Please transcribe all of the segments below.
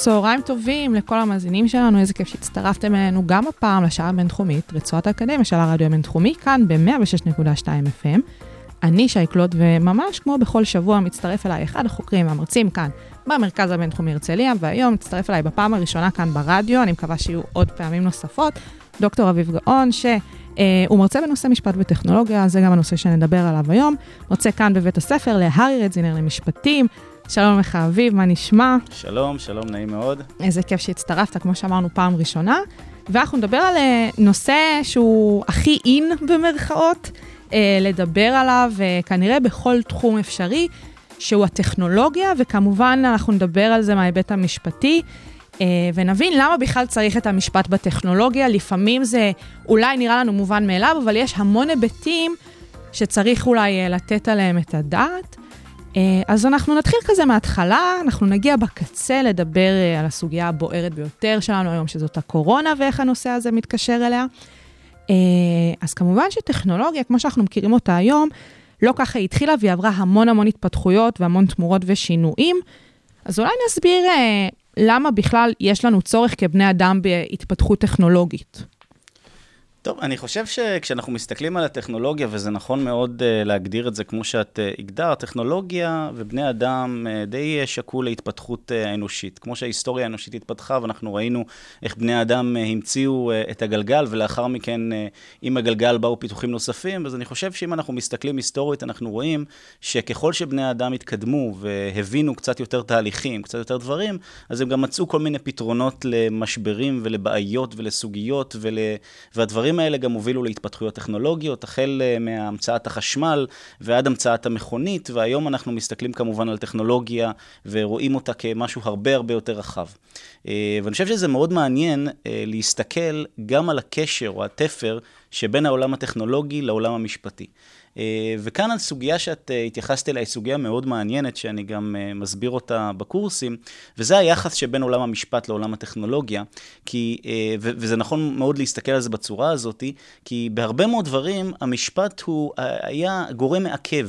צהריים טובים לכל המאזינים שלנו, איזה כיף שהצטרפתם אלינו גם הפעם לשעה הבינתחומית, רצועת האקדמיה של הרדיו הבינתחומי, כאן ב-106.2 FM. אני שי קלוט, וממש כמו בכל שבוע מצטרף אליי אחד החוקרים והמרצים כאן במרכז הבינתחומי הרצליה, והיום מצטרף אליי בפעם הראשונה כאן ברדיו, אני מקווה שיהיו עוד פעמים נוספות, דוקטור אביב גאון, שהוא אה, מרצה בנושא משפט וטכנולוגיה, זה גם הנושא שנדבר עליו היום. מרצה כאן בבית הספר להארי רדזינר למשפטים. שלום לך, אביב, מה נשמע? שלום, שלום, נעים מאוד. איזה כיף שהצטרפת, כמו שאמרנו, פעם ראשונה. ואנחנו נדבר על אה, נושא שהוא הכי אין במרכאות, אה, לדבר עליו אה, כנראה בכל תחום אפשרי, שהוא הטכנולוגיה, וכמובן אנחנו נדבר על זה מההיבט המשפטי, ונבין למה בכלל צריך את המשפט בטכנולוגיה. לפעמים זה אולי נראה לנו מובן מאליו, אבל יש המון היבטים שצריך אולי לתת עליהם את הדעת. אה, אז אנחנו נתחיל כזה מההתחלה, אנחנו נגיע בקצה לדבר אה, על הסוגיה הבוערת ביותר שלנו היום, שזאת הקורונה ואיך הנושא הזה מתקשר אליה. אה, אז כמובן שטכנולוגיה, כמו שאנחנו מכירים אותה היום, לא ככה היא התחילה והיא עברה המון המון התפתחויות והמון תמורות ושינויים. אז אולי נסביר למה בכלל יש לנו צורך כבני אדם בהתפתחות טכנולוגית. טוב, אני חושב שכשאנחנו מסתכלים על הטכנולוגיה, וזה נכון מאוד uh, להגדיר את זה כמו שאת uh, הגדרת, טכנולוגיה ובני אדם uh, די שקעו להתפתחות uh, האנושית. כמו שההיסטוריה האנושית התפתחה, ואנחנו ראינו איך בני אדם uh, המציאו uh, את הגלגל, ולאחר מכן uh, עם הגלגל באו פיתוחים נוספים, אז אני חושב שאם אנחנו מסתכלים היסטורית, אנחנו רואים שככל שבני האדם התקדמו והבינו קצת יותר תהליכים, קצת יותר דברים, אז הם גם מצאו כל מיני פתרונות למשברים ולבעיות ולסוגיות ול... והדברים הדברים האלה גם הובילו להתפתחויות טכנולוגיות, החל אה, מהמצאת החשמל ועד המצאת המכונית, והיום אנחנו מסתכלים כמובן על טכנולוגיה ורואים אותה כמשהו הרבה הרבה יותר רחב. אה, ואני חושב שזה מאוד מעניין אה, להסתכל גם על הקשר או התפר שבין העולם הטכנולוגי לעולם המשפטי. אה, וכאן הסוגיה שאת אה, התייחסת אליה היא סוגיה מאוד מעניינת, שאני גם אה, מסביר אותה בקורסים, וזה היחס שבין עולם המשפט לעולם הטכנולוגיה, כי, וזה נכון מאוד להסתכל על זה בצורה הזאת, כי בהרבה מאוד דברים המשפט הוא היה גורם מעכב.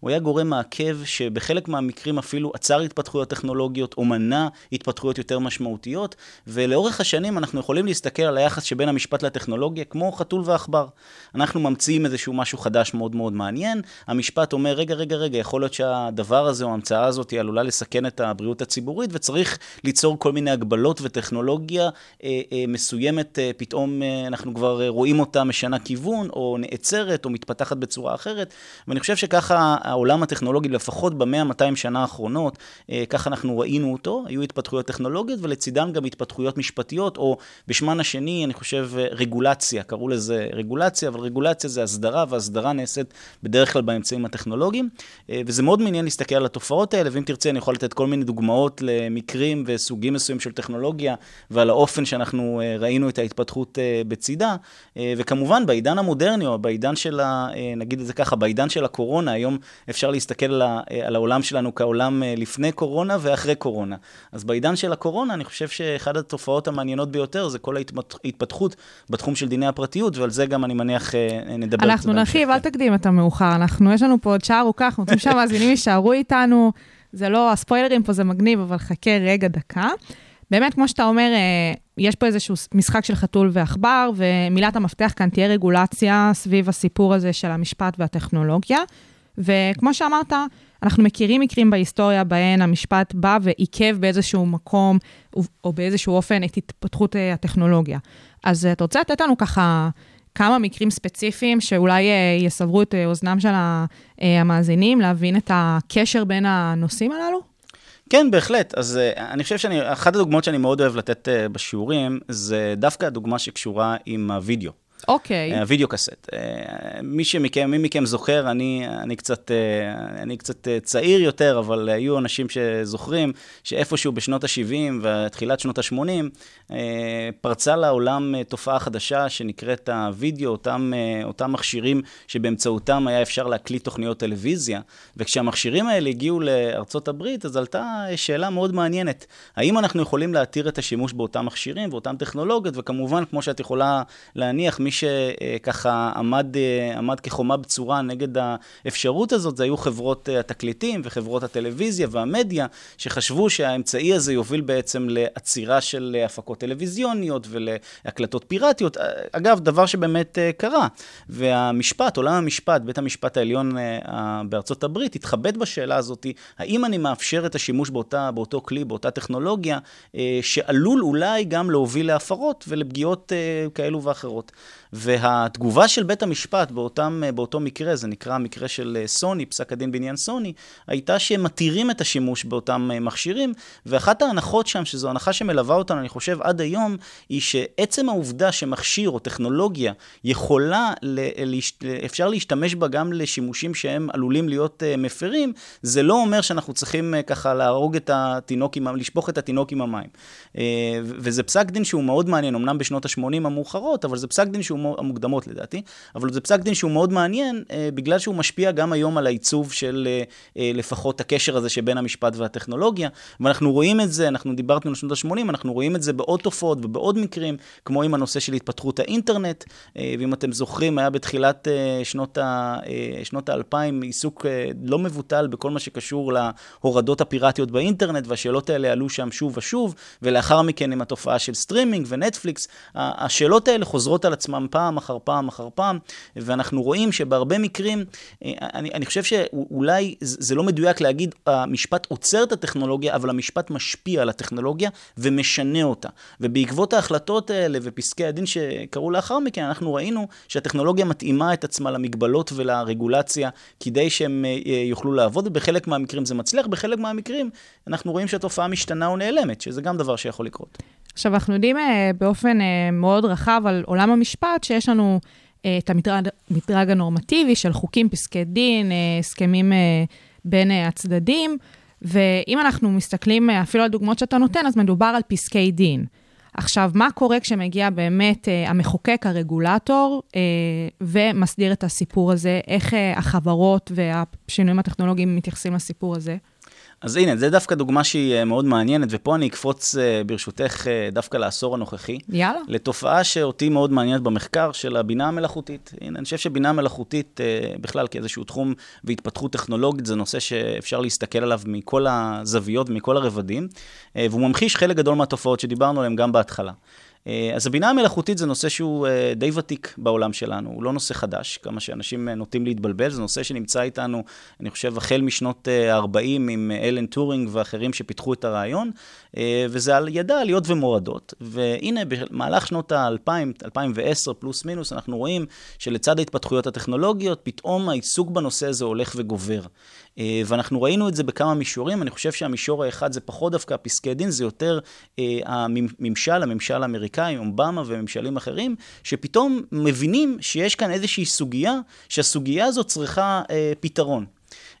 הוא היה גורם מעכב שבחלק מהמקרים אפילו עצר התפתחויות טכנולוגיות או מנע התפתחויות יותר משמעותיות, ולאורך השנים אנחנו יכולים להסתכל על היחס שבין המשפט לטכנולוגיה כמו חתול ועכבר. אנחנו ממציאים איזשהו משהו חדש מאוד מאוד מעניין, המשפט אומר, רגע, רגע, רגע, יכול להיות שהדבר הזה או ההמצאה הזאת היא עלולה לסכן את הבריאות הציבורית, וצריך ליצור כל מיני הגבלות וטכנולוגיה אה, אה, מסוימת, אה, פתאום אה, אנחנו כבר רואים אותה משנה כיוון, או נעצרת, או מתפתחת בצורה אחרת, ואני חושב שככה העולם הטכנולוגי, לפחות במאה-מאתיים שנה האחרונות, אה, ככה אנחנו ראינו אותו, היו התפתחויות טכנולוגיות, ולצידן גם התפתחויות משפטיות, או בשמן השני, אני חושב, אה, רגולציה, קראו לזה רגולציה, אבל רגולציה זה הסדרה, והסדרה נעשית בדרך כלל באמצעים הטכנולוגיים, אה, וזה מאוד מעניין להסתכל על התופעות האלה, ואם תרצה אני יכול לתת כל מיני דוגמאות למקרים וסוגים מסוימים של טכנולוגיה, ועל האופן שאנחנו ראינו את ההתפתחות בצידה, וכמובן בעידן המודרני, או בעידן של, ה, נגיד את זה ככה, בעידן של הקורונה, היום אפשר להסתכל על, העולם שלנו כעולם אה, לפני קורונה ואחרי קורונה. אז בעידן של הקורונה, אני חושב שאחת התופעות המעניינות ביותר זה כל ההתפתחות בתחום של דיני הפרטיות, ועל זה גם אני מניח אה, נדבר אנחנו נרחיב, אל תקדים את המאוחר. אנחנו, יש לנו פה עוד שעה ארוכה, אנחנו רוצים שהמאזינים יישארו איתנו. זה לא, הספוילרים פה זה מגניב, אבל חכה רגע, דקה. באמת, כמו שאתה אומר, אה, יש פה איזשהו משחק של חתול ועכבר, ומילת המפתח כאן תהיה רגולציה סביב הסיפור הזה של המשפט והטכנולוגיה. וכמו שאמרת, אנחנו מכירים מקרים בהיסטוריה בהן המשפט בא ועיכב באיזשהו מקום או באיזשהו אופן את התפתחות אה, הטכנולוגיה. אז אתה רוצה לתת לנו ככה כמה מקרים ספציפיים שאולי אה, יסברו את אה, אוזנם של המאזינים, להבין את הקשר בין הנושאים הללו? כן, בהחלט. אז אני חושב שאחת הדוגמאות שאני מאוד אוהב לתת בשיעורים, זה דווקא הדוגמה שקשורה עם הוידאו. אוקיי. אה, הווידאו קסט. אה, מי שמכם, מי מכם זוכר, אני, אני, קצת, אה, אני קצת צעיר יותר, אבל היו אנשים שזוכרים שאיפשהו בשנות ה-70 ותחילת שנות ה-80, אה, פרצה לעולם תופעה חדשה שנקראת הווידאו, אותם, אותם מכשירים שבאמצעותם היה אפשר להקליט תוכניות טלוויזיה. וכשהמכשירים האלה הגיעו לארצות הברית, אז עלתה שאלה מאוד מעניינת. האם אנחנו יכולים להתיר את השימוש באותם מכשירים ואותן טכנולוגיות? וכמובן, כמו שאת יכולה להניח, מי שככה עמד, אה, עמד כחומה בצורה נגד האפשרות הזאת, זה היו חברות אה, התקליטים וחברות הטלוויזיה והמדיה, שחשבו שהאמצעי הזה יוביל בעצם לעצירה של אה, הפקות טלוויזיוניות ולהקלטות פיראטיות. אגב, דבר שבאמת קרה. והמשפט, עולם המשפט, בית המשפט העליון בארצות הברית, התחבט בשאלה הזאת, האם אני מאפשר את השימוש באותה, באותו כלי, באותה טכנולוגיה, שעלול אולי גם להוביל להפרות ולפגיעות כאלו ואחרות. והתגובה של בית המשפט באותם, באותו מקרה, זה נקרא המקרה של סוני, פסק הדין בעניין סוני, הייתה שהם מתירים את השימוש באותם מכשירים, ואחת ההנחות שם, שזו הנחה שמלווה אותנו, אני חושב, עד היום, היא שעצם העובדה שמכשיר או טכנולוגיה יכולה, אפשר להשתמש בה גם לשימושים שהם עלולים להיות אה, מפרים, זה לא אומר שאנחנו צריכים אה, ככה להרוג את התינוק, עם, לשפוך את התינוק עם המים. אה, וזה פסק דין שהוא מאוד מעניין, אמנם בשנות ה-80 המאוחרות, אבל זה פסק דין שהוא המוקדמות לדעתי, אבל זה פסק דין שהוא מאוד מעניין, אה, בגלל שהוא משפיע גם היום על העיצוב של אה, אה, לפחות הקשר הזה שבין המשפט והטכנולוגיה, ואנחנו רואים את זה, אנחנו דיברנו על שנות ה-80, אנחנו רואים את זה בעוד תופעות ובעוד מקרים, כמו עם הנושא של התפתחות האינטרנט, ואם אתם זוכרים, היה בתחילת שנות, ה, אה, שנות האלפיים עיסוק לא מבוטל בכל מה שקשור להורדות הפיראטיות באינטרנט, והשאלות האלה עלו שם שוב ושוב, ולאחר מכן עם התופעה של סטרימינג ונטפליקס, השאלות האלה חוזרות על עצמם פעם אחר פעם אחר פעם, ואנחנו רואים שבהרבה מקרים, אה, אני, אני חושב שאולי זה לא מדויק להגיד, המשפט עוצר את הטכנולוגיה, אבל המשפט משפיע על הטכנולוגיה ומשנה אותה. ובעקבות ההחלטות האלה ופסקי הדין שקרו לאחר מכן, אנחנו ראינו שהטכנולוגיה מתאימה את עצמה למגבלות ולרגולציה כדי שהם אה, יוכלו לעבוד, ובחלק מהמקרים זה מצליח, בחלק מהמקרים אנחנו רואים שהתופעה משתנה או נעלמת, שזה גם דבר שיכול לקרות. עכשיו, אנחנו יודעים אה, באופן אה, מאוד רחב על עולם המשפט, שיש לנו אה, את המדרג, הנורמטיבי של חוקים, פסקי דין, הסכמים בין הצדדים, ואם אנחנו מסתכלים אפילו על דוגמאות שאתה נותן, אז מדובר על פסקי דין. עכשיו, מה קורה כשמגיע באמת המחוקק, הרגולטור, ומסדיר את הסיפור הזה? איך החברות והשינויים הטכנולוגיים מתייחסים לסיפור הזה? אז הנה, זה דווקא דוגמה שהיא אה, מאוד מעניינת, ופה אני אקפוץ אה, ברשותך אה, דווקא לעשור הנוכחי. יאללה. לתופעה שאותי מאוד מעניינת במחקר של הבינה המלאכותית. הנה, אני חושב שבינה מלאכותית בכלל כאיזשהו תחום והתפתחות טכנולוגית, זה נושא שאפשר להסתכל עליו מכל הזוויות ומכל הרבדים, והוא ממחיש חלק גדול מהתופעות שדיברנו עליהן גם בהתחלה. אה, אז הבינה המלאכותית זה נושא שהוא אה, די ותיק בעולם שלנו, הוא לא נושא חדש, כמה שאנשים אה, נוטים להתבלבל, זה נושא שנמצא איתנו, אני חושב, החל משנות ה-40 עם אלן טורינג ואחרים שפיתחו את הרעיון, וזה ידע עליות ומורדות. והנה, במהלך שנות ה-2000, 2010 פלוס מינוס, אנחנו רואים שלצד ההתפתחויות הטכנולוגיות, פתאום העיסוק בנושא הזה הולך וגובר. אה, ואנחנו ראינו את זה בכמה מישורים, אני חושב שהמישור האחד זה פחות דווקא פסקי דין, זה יותר אה, הממשל, הממשל האמריקאי, אובמה וממשלים אחרים, שפתאום מבינים שיש כאן איזושהי סוגיה, שהסוגיה הזאת צריכה אה, פתרון.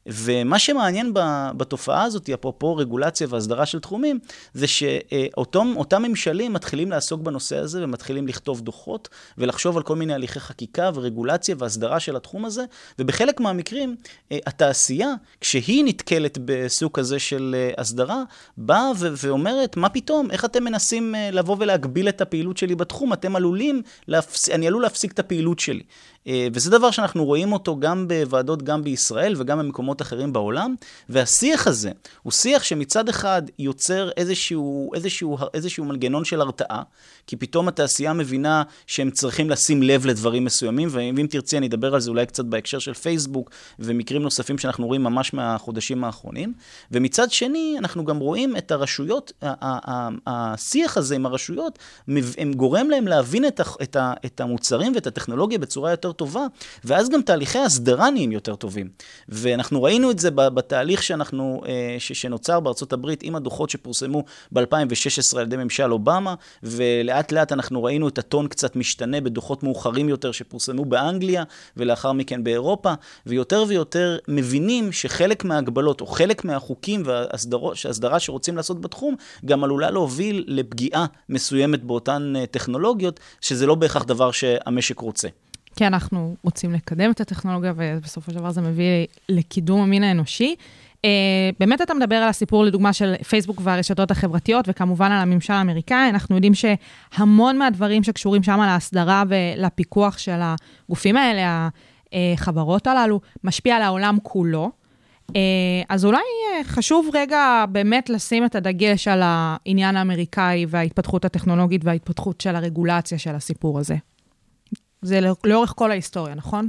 ומה שמעניין בתופעה הזאת, אפרופו רגולציה והסדרה של תחומים, זה שאותם ממשלים מתחילים לעסוק בנושא הזה ומתחילים לכתוב דוחות ולחשוב על כל מיני הליכי חקיקה ורגולציה והסדרה של התחום הזה, ובחלק מהמקרים אה, התעשייה, כשהיא נתקלת בסוג כזה של אה, הסדרה, באה ואומרת, מה פתאום, איך אתם מנסים אה, לבוא ולהגביל את הפעילות שלי בתחום? אתם עלולים, להפס... אני עלול להפסיק את הפעילות שלי. אה, וזה דבר שאנחנו רואים אותו גם בוועדות, גם בישראל וגם במקומות אחרים בעולם, והשיח הזה הוא שיח שמצד אחד יוצר איזשהו, איזשהו, איזשהו מנגנון של הרתעה, כי פתאום התעשייה מבינה שהם צריכים לשים לב לדברים מסוימים, ואם תרצי אני אדבר על זה אולי קצת בהקשר של פייסבוק ומקרים נוספים שאנחנו רואים ממש מהחודשים האחרונים. ומצד שני, אנחנו גם רואים את הרשויות, השיח הזה עם הרשויות, הם גורם להם להבין את המוצרים ואת הטכנולוגיה בצורה יותר יותר טובה, ואז גם תהליכי ההסדרה נהיים יותר טובים. ואנחנו ראינו את זה בתהליך שאנחנו, אה, ש, שנוצר בארצות הברית עם הדוחות שפורסמו ב-2016 על ידי ממשל אובמה, ולאט לאט אנחנו ראינו את הטון קצת משתנה בדוחות מאוחרים יותר שפורסמו באנגליה, ולאחר מכן באירופה, ויותר ויותר מבינים שחלק מההגבלות, או חלק מהחוקים וההסדרה שרוצים לעשות בתחום, גם עלולה להוביל לפגיעה מסוימת באותן אה, טכנולוגיות, שזה לא בהכרח דבר שהמשק רוצה. כי אנחנו רוצים לקדם את הטכנולוגיה, ובסופו של דבר זה מביא לקידום המין האנושי. Uh, באמת אתה מדבר על הסיפור, לדוגמה, של פייסבוק והרשתות החברתיות, וכמובן על הממשל האמריקאי. אנחנו יודעים שהמון מהדברים שקשורים שם להסדרה ולפיקוח של הגופים האלה, החברות הללו, משפיע על העולם כולו. Uh, אז אולי uh, חשוב רגע באמת לשים את הדגש על העניין האמריקאי וההתפתחות הטכנולוגית וההתפתחות של הרגולציה של הסיפור הזה. זה לא, לאורך כל ההיסטוריה, נכון?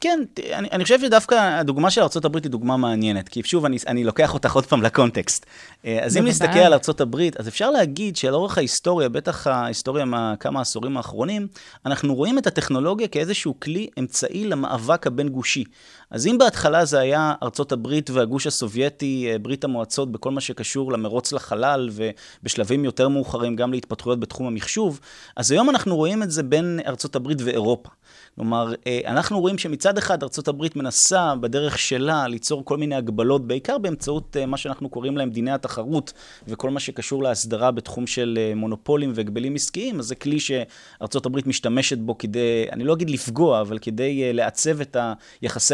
כן, אני, אני חושב שדווקא הדוגמה של ארה"ב היא דוגמה מעניינת, כי שוב, אני, אני לוקח אותך עוד פעם לקונטקסט. אה, אז אם נסתכל על ארה"ב, אז אפשר להגיד שלאורך ההיסטוריה, בטח ההיסטוריה מכמה עשורים האחרונים, אנחנו רואים את הטכנולוגיה כאיזשהו כלי אמצעי למאבק הבין-גושי. אז אם בהתחלה זה היה ארצות הברית והגוש הסובייטי, אה, ברית המועצות, בכל מה שקשור למרוץ לחלל, ובשלבים יותר מאוחרים גם להתפתחויות בתחום המחשוב, אז היום אנחנו רואים את זה בין ארצות הברית ואירופה. כלומר, אה, אנחנו רואים שמצד אחד הברית מנסה בדרך שלה ליצור כל מיני הגבלות, בעיקר באמצעות אה, מה שאנחנו קוראים להם דיני התחרות, וכל מה שקשור להסדרה בתחום של מונופולים והגבלים עסקיים, אז זה כלי הברית משתמשת בו כדי, אני לא אגיד לפגוע, אבל כדי לעצב את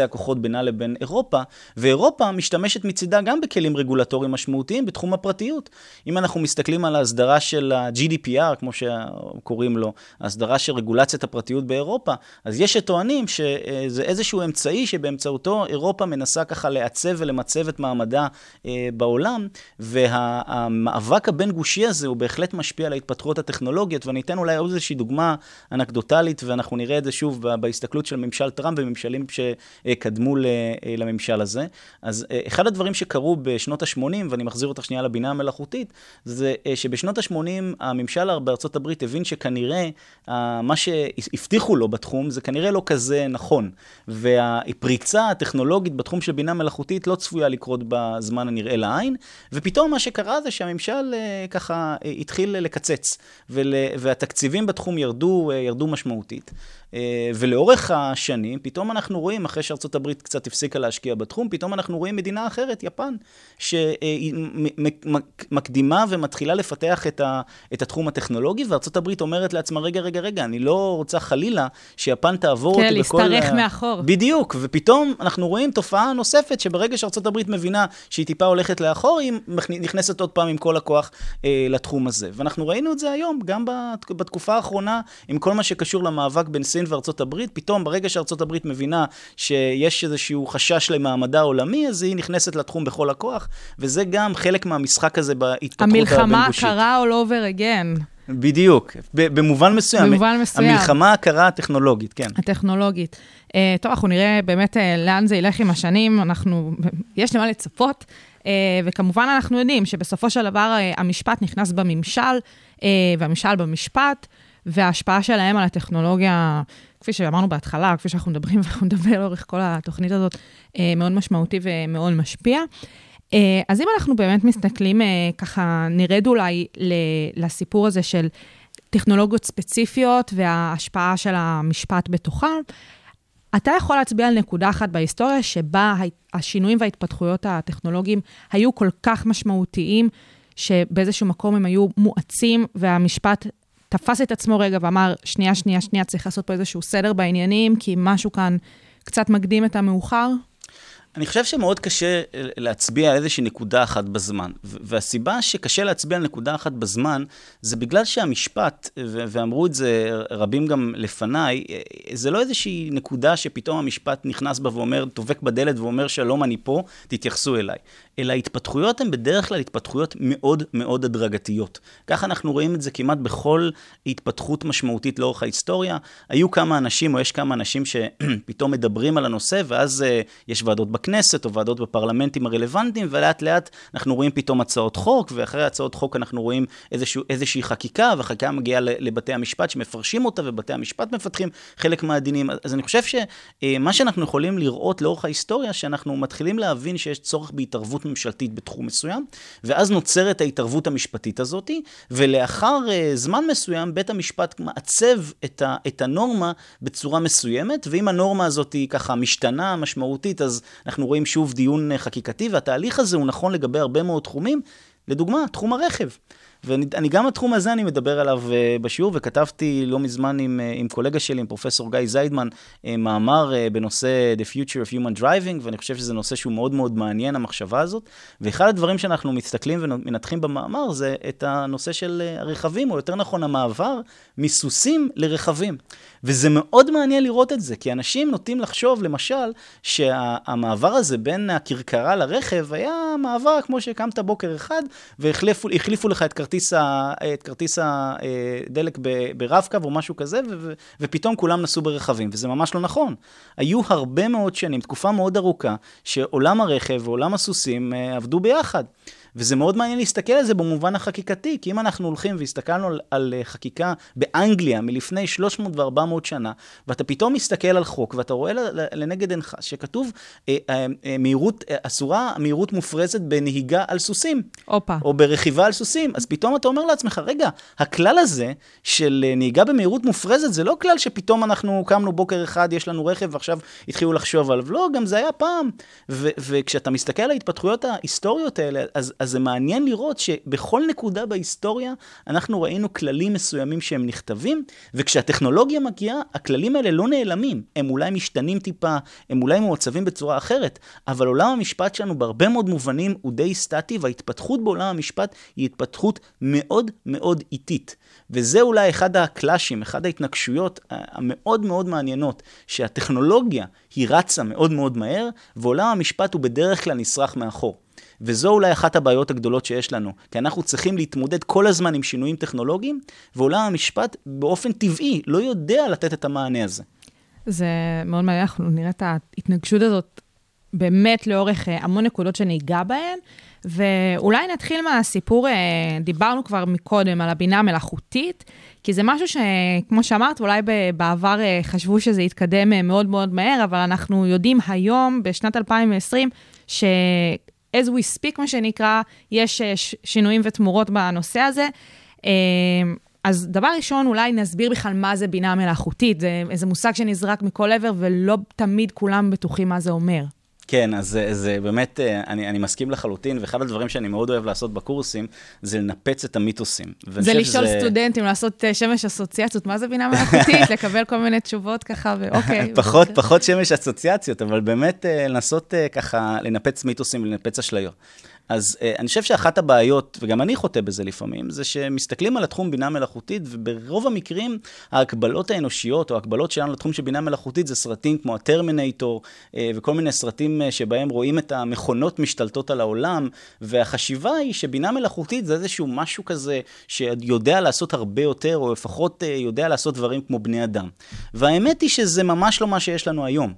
הכוחות. הכוחות בינה לבין אירופה, ואירופה משתמשת מצידה גם בכלים רגולטוריים משמעותיים בתחום הפרטיות. אם אנחנו מסתכלים על ההסדרה של ה-GDPR, כמו שקוראים לו, ההסדרה של רגולציית הפרטיות באירופה, אז יש שטוענים שזה איזשהו אמצעי שבאמצעותו אירופה מנסה ככה לעצב ולמצב את מעמדה אה, בעולם, והמאבק הבין-גושי הזה הוא בהחלט משפיע על ההתפתחויות הטכנולוגיות, ואני אתן אולי עוד איזושהי דוגמה אנקדוטלית, ואנחנו נראה את זה שוב בהסתכלות של ממשל טראמפ וממשלים שקדמו. אה, לממשל הזה. אז אה, אחד הדברים שקרו בשנות ה-80, ואני מחזיר אותך שנייה לבינה המלאכותית, זה שבשנות ה-80 הממשל בארצות הברית הבין שכנראה מה שהבטיחו לו בתחום זה כנראה לא כזה נכון. והפריצה הטכנולוגית בתחום של בינה מלאכותית לא צפויה לקרות בזמן הנראה לעין, ופתאום מה שקרה זה שהממשל ככה התחיל לקצץ, והתקציבים בתחום ירדו, ירדו משמעותית. אה, ולאורך השנים, פתאום אנחנו רואים, אחרי הברית קצת הפסיקה להשקיע בתחום, פתאום אנחנו רואים מדינה אחרת, יפן, שמקדימה ומתחילה לפתח את, ה, את התחום הטכנולוגי, הברית אומרת לעצמה, רגע, רגע, רגע, אני לא רוצה חלילה שיפן תעבור כן, אותי בכל... כן, להשתרך מאחור. בדיוק, ופתאום אנחנו רואים תופעה נוספת, שברגע הברית מבינה שהיא טיפה הולכת לאחור, היא נכנסת עוד פעם עם כל הכוח אה, לתחום הזה. ואנחנו ראינו את זה היום, גם בתקופה האחרונה, עם כל מה שקשור למאבק בין סין וארצות הברית, פתאום ברגע שארצות הברית מבינה שיש איזשהו חשש למעמדה העולמי, אז היא נכנסת לתחום בכל הכוח, וזה גם חלק מהמשחק הזה בהתפתחות הבין-גושית. המלחמה קרה all over again. בדיוק, במובן מסוים. במובן מסוים. המלחמה הקרה הטכנולוגית, כן. הטכנולוגית. Uh, טוב, אנחנו נראה באמת uh, לאן זה ילך עם השנים, אנחנו, יש למה לצפות, uh, וכמובן אנחנו יודעים שבסופו של דבר uh, המשפט נכנס בממשל, uh, והמשל במשפט, וההשפעה שלהם על הטכנולוגיה, כפי שאמרנו בהתחלה, כפי שאנחנו מדברים ואנחנו נדבר לאורך כל התוכנית הזאת, אה, מאוד משמעותי ומאוד משפיע. אה, אז אם אנחנו באמת מסתכלים, אה, ככה נרד אולי לסיפור הזה של טכנולוגיות ספציפיות וההשפעה של המשפט בתוכם, אתה יכול להצביע על נקודה אחת בהיסטוריה שבה השינויים וההתפתחויות הטכנולוגיים היו כל כך משמעותיים, שבאיזשהו מקום הם היו מואצים והמשפט תפס את עצמו רגע ואמר, שנייה, שנייה, שנייה, צריך לעשות פה איזשהו סדר בעניינים, כי משהו כאן קצת מקדים את המאוחר? אני חושב שמאוד קשה אה, להצביע על איזושהי נקודה אחת בזמן. והסיבה שקשה להצביע על נקודה אחת בזמן, זה בגלל שהמשפט, ואמרו את זה רבים גם לפניי, אה, זה לא איזושהי נקודה שפתאום המשפט נכנס בה ואומר, דופק בדלת ואומר, שלום, אני פה, תתייחסו אליי. אלא ההתפתחויות הן בדרך כלל התפתחויות מאוד מאוד הדרגתיות. ככה אנחנו רואים את זה כמעט בכל התפתחות משמעותית לאורך ההיסטוריה. היו כמה אנשים, או יש כמה אנשים שפתאום מדברים על הנושא, ואז uh, יש ועדות בכנסת. או ועדות בפרלמנטים הרלוונטיים, ולאט לאט אנחנו רואים פתאום הצעות חוק, ואחרי הצעות חוק אנחנו רואים איזשהו, איזושהי חקיקה, והחקיקה מגיעה לבתי המשפט שמפרשים אותה, ובתי המשפט מפתחים חלק מהדינים. אז אני חושב שמה שאנחנו יכולים לראות לאורך ההיסטוריה, שאנחנו מתחילים להבין שיש צורך בהתערבות ממשלתית בתחום מסוים, ואז נוצרת ההתערבות המשפטית הזאת, ולאחר זמן מסוים בית המשפט מעצב את, ה, את הנורמה בצורה מסוימת, ואם הנורמה הזאת היא ככה משתנה משמעותית, אז אנחנו רואים שוב דיון חקיקתי, והתהליך הזה הוא נכון לגבי הרבה מאוד תחומים. לדוגמה, תחום הרכב. ואני גם התחום הזה אני מדבר עליו uh, בשיעור, וכתבתי לא מזמן עם, uh, עם קולגה שלי, עם פרופסור גיא זיידמן, uh, מאמר בנושא The Future of Human Driving, ואני חושב שזה נושא שהוא מאוד מאוד מעניין, המחשבה הזאת. ואחד הדברים שאנחנו מסתכלים ומנתחים במאמר זה את הנושא של הרכבים, או יותר נכון המעבר מסוסים לרכבים. וזה מאוד מעניין לראות את זה, כי אנשים נוטים לחשוב, למשל, שהמעבר הזה בין הכרכרה לרכב היה מעבר כמו שקמת בוקר אחד, והחליפו לך את כרטיס, ה, את כרטיס הדלק ברב-קו או משהו כזה, ו, ו, ופתאום כולם נסעו ברכבים, וזה ממש לא נכון. היו הרבה מאוד שנים, תקופה מאוד ארוכה, שעולם הרכב ועולם הסוסים אה, עבדו ביחד. וזה מאוד מעניין להסתכל על זה במובן החקיקתי, כי אם אנחנו הולכים והסתכלנו על, על אה, חקיקה באנגליה מלפני 300 ו-400 שנה, ואתה פתאום מסתכל על חוק, ואתה רואה לנגד עינך שכתוב אה, אה, אה, מהירות, אה, אסורה מהירות מופרזת בנהיגה על סוסים. הופה. או ברכיבה על סוסים. אז פתאום אתה אומר לעצמך, רגע, הכלל הזה של אה, נהיגה במהירות מופרזת זה לא כלל שפתאום אנחנו קמנו בוקר אחד, יש לנו רכב ועכשיו התחילו לחשוב עליו. לא, גם זה היה פעם. וכשאתה מסתכל על ההתפתחויות ההיסטוריות האלה, אז, אז זה מעניין לראות שבכל נקודה בהיסטוריה אנחנו ראינו כללים מסוימים שהם נכתבים, וכשהטכנולוגיה מגיעה, הכללים האלה לא נעלמים. הם אולי משתנים טיפה, הם אולי מעוצבים בצורה אחרת, אבל עולם המשפט שלנו בהרבה מאוד מובנים הוא די סטטי, וההתפתחות בעולם המשפט היא התפתחות מאוד מאוד איטית. וזה אולי אחד הקלאשים, אחד ההתנגשויות המאוד מאוד מעניינות, שהטכנולוגיה היא רצה מאוד מאוד מהר, ועולם המשפט הוא בדרך כלל נסרח מאחור. וזו אולי אחת הבעיות הגדולות שיש לנו, כי אנחנו צריכים להתמודד כל הזמן עם שינויים טכנולוגיים, ועולם המשפט באופן טבעי לא יודע לתת את המענה הזה. זה מאוד מעניין, אנחנו נראה את ההתנגשות הזאת באמת לאורך אה, המון נקודות שניגע בהן, ואולי נתחיל מהסיפור, אה, דיברנו כבר מקודם על הבינה המלאכותית, כי זה משהו שכמו שאמרת, אולי בעבר אה, חשבו שזה יתקדם מאוד מאוד מהר, אבל אנחנו יודעים היום, בשנת 2020, ש... as we speak, מה שנקרא, יש אה, שינויים ותמורות בנושא הזה. אה, אז דבר ראשון, אולי נסביר בכלל מה זה בינה מלאכותית. זה איזה מושג שנזרק מכל עבר, ולא תמיד כולם בטוחים מה זה אומר. כן, אז זה, זה באמת, אה, אני, אני מסכים לחלוטין, ואחד הדברים שאני מאוד אוהב לעשות בקורסים, זה לנפץ את המיתוסים. זה לשאול שזה... סטודנטים, לעשות שמש אסוציאציות, מה זה בינה מלאכותית? לקבל כל מיני תשובות ככה, ואוקיי. פחות, פחות שמש אסוציאציות, אבל באמת לנסות ככה לנפץ מיתוסים ולנפץ אשליות. אז uh, אני חושב שאחת הבעיות, וגם אני חוטא בזה לפעמים, זה שמסתכלים על התחום בינה מלאכותית, וברוב המקרים ההקבלות האנושיות, או ההקבלות שלנו לתחום של בינה מלאכותית, זה סרטים כמו הטרמינטור, uh, וכל מיני סרטים uh, שבהם רואים את המכונות משתלטות על העולם, והחשיבה היא שבינה מלאכותית זה איזשהו משהו כזה שיודע לעשות הרבה יותר, או לפחות uh, יודע לעשות דברים כמו בני אדם. והאמת היא שזה ממש לא מה שיש לנו היום.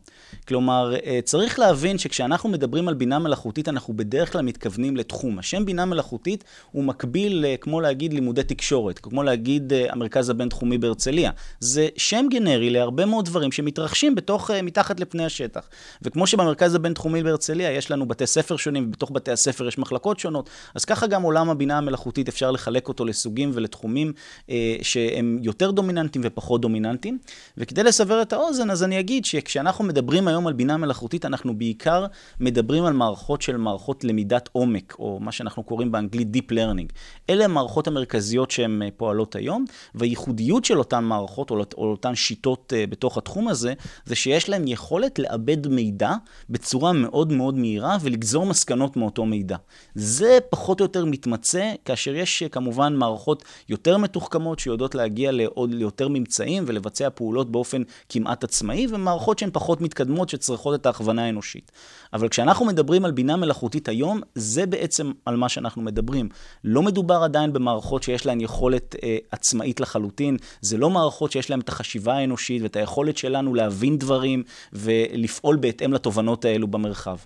כלומר, אה, צריך להבין שכשאנחנו מדברים על בינה מלאכותית, אנחנו בדרך כלל מתכוונים לתחום. השם בינה מלאכותית הוא מקביל, כמו להגיד לימודי תקשורת, כמו להגיד אה, המרכז הבינתחומי בהרצליה. זה שם גנרי להרבה מאוד דברים שמתרחשים בתוך, אה, מתחת לפני השטח. וכמו שבמרכז הבינתחומי בהרצליה יש לנו בתי ספר שונים, ובתוך בתי הספר יש מחלקות שונות, אז ככה גם עולם הבינה המלאכותית אפשר לחלק אותו לסוגים ולתחומים אה, שהם יותר דומיננטיים ופחות דומיננטיים. וכדי לסבר את האוזן, אז אני אגיד שכשאנחנו מדברים היום על בינה מלאכותית, אנחנו בעיקר מדברים על מערכות של מערכות למידת עומק, או מה שאנחנו קוראים באנגלית Deep Learning. אלה המערכות המרכזיות שהן אה, פועלות היום, והייחודיות של אותן מערכות, או, או אותן שיטות uh, בתוך התחום הזה, זה שיש להן יכולת לאבד מידע בצורה מאוד מאוד מהירה, ולגזור מסקנות מאותו מידע. זה פחות או יותר מתמצא, כאשר יש uh, כמובן מערכות יותר מתוחכמות, שיודעות להגיע לעוד, ליותר ממצאים ולבצע פעולות באופן כמעט עצמאי, ומערכות שהן פחות מתקדמות, שצריכות את ההכוונה האנושית. אבל כשאנחנו מדברים על בינה מלאכותית היום, זה וזה בעצם על מה שאנחנו מדברים. לא מדובר עדיין במערכות שיש להן יכולת אה, עצמאית לחלוטין, זה לא מערכות שיש להן את החשיבה האנושית ואת היכולת שלנו להבין דברים ולפעול בהתאם לתובנות האלו במרחב.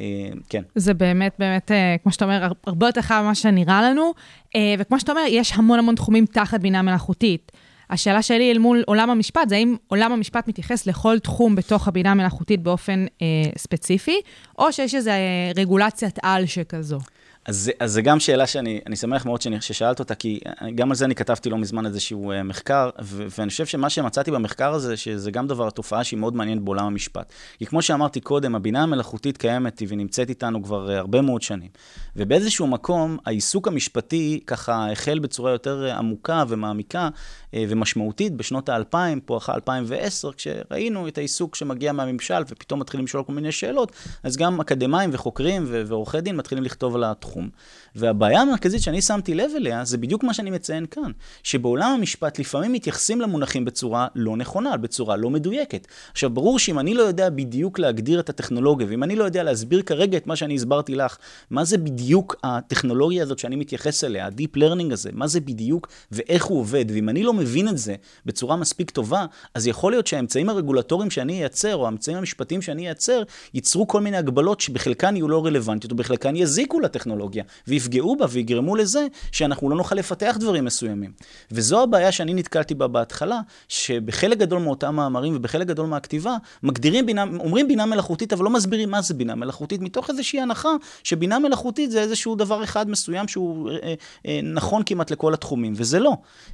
אה, כן. זה באמת, באמת, אה, כמו שאתה אומר, הרבה יותר חייב ממה שנראה לנו. אה, וכמו שאתה אומר, יש המון המון תחומים תחת בינה מלאכותית. השאלה שלי אל מול עולם המשפט, זה האם עולם המשפט מתייחס לכל תחום בתוך הבינה המלאכותית באופן אה, ספציפי, או שיש איזו אה, רגולציית על שכזו? אז, אז זה גם שאלה שאני שמח מאוד שאני, ששאלת אותה, כי גם על זה אני כתבתי לא מזמן איזשהו uh, מחקר, ו, ואני חושב שמה שמצאתי במחקר הזה, שזה גם דבר, תופעה שהיא מאוד מעניינת בעולם המשפט. כי כמו שאמרתי קודם, הבינה המלאכותית קיימת ונמצאת איתנו כבר uh, הרבה מאוד שנים. ובאיזשהו מקום, העיסוק המשפטי ככה החל בצורה יותר uh, עמוקה ומעמיקה ומשמעותית בשנות האלפיים, פה אחרי 2010, כשראינו את העיסוק שמגיע מהממשל ופתאום מתחילים לשאול כל מיני שאלות, אז גם אקדמאים וחוקרים ועורכי דין מתחילים לכתוב על התחום. התחום. והבעיה המרכזית שאני שמתי לב אליה, זה בדיוק מה שאני מציין כאן, שבעולם המשפט לפעמים מתייחסים למונחים בצורה לא נכונה, בצורה לא מדויקת. עכשיו, ברור שאם אני לא יודע בדיוק להגדיר את הטכנולוגיה, ואם אני לא יודע להסביר כרגע את מה שאני הסברתי לך, מה זה בדיוק הטכנולוגיה הזאת שאני מתייחס אליה, ה-deep learning הזה, מה זה בדיוק ואיך הוא עובד, ואם אני לא מבין את זה בצורה מספיק טובה, אז יכול להיות שהאמצעים הרגולטוריים שאני אייצר, או האמצעים המשפטיים שאני אייצר, ייצרו כל מיני הגבלות שבחלקן יהיו לא רלוונטיות, ובחלקן יזיקו לטכנולוגיה. ויפגעו בה ויגרמו לזה שאנחנו לא נוכל לפתח דברים מסוימים. וזו הבעיה שאני נתקלתי בה בהתחלה, שבחלק גדול מאותם מאמרים ובחלק גדול מהכתיבה, מגדירים בינה, אומרים בינה מלאכותית, אבל לא מסבירים מה זה בינה מלאכותית, מתוך איזושהי הנחה שבינה מלאכותית זה איזשהו דבר אחד מסוים שהוא אה, אה, נכון כמעט לכל התחומים, וזה לא.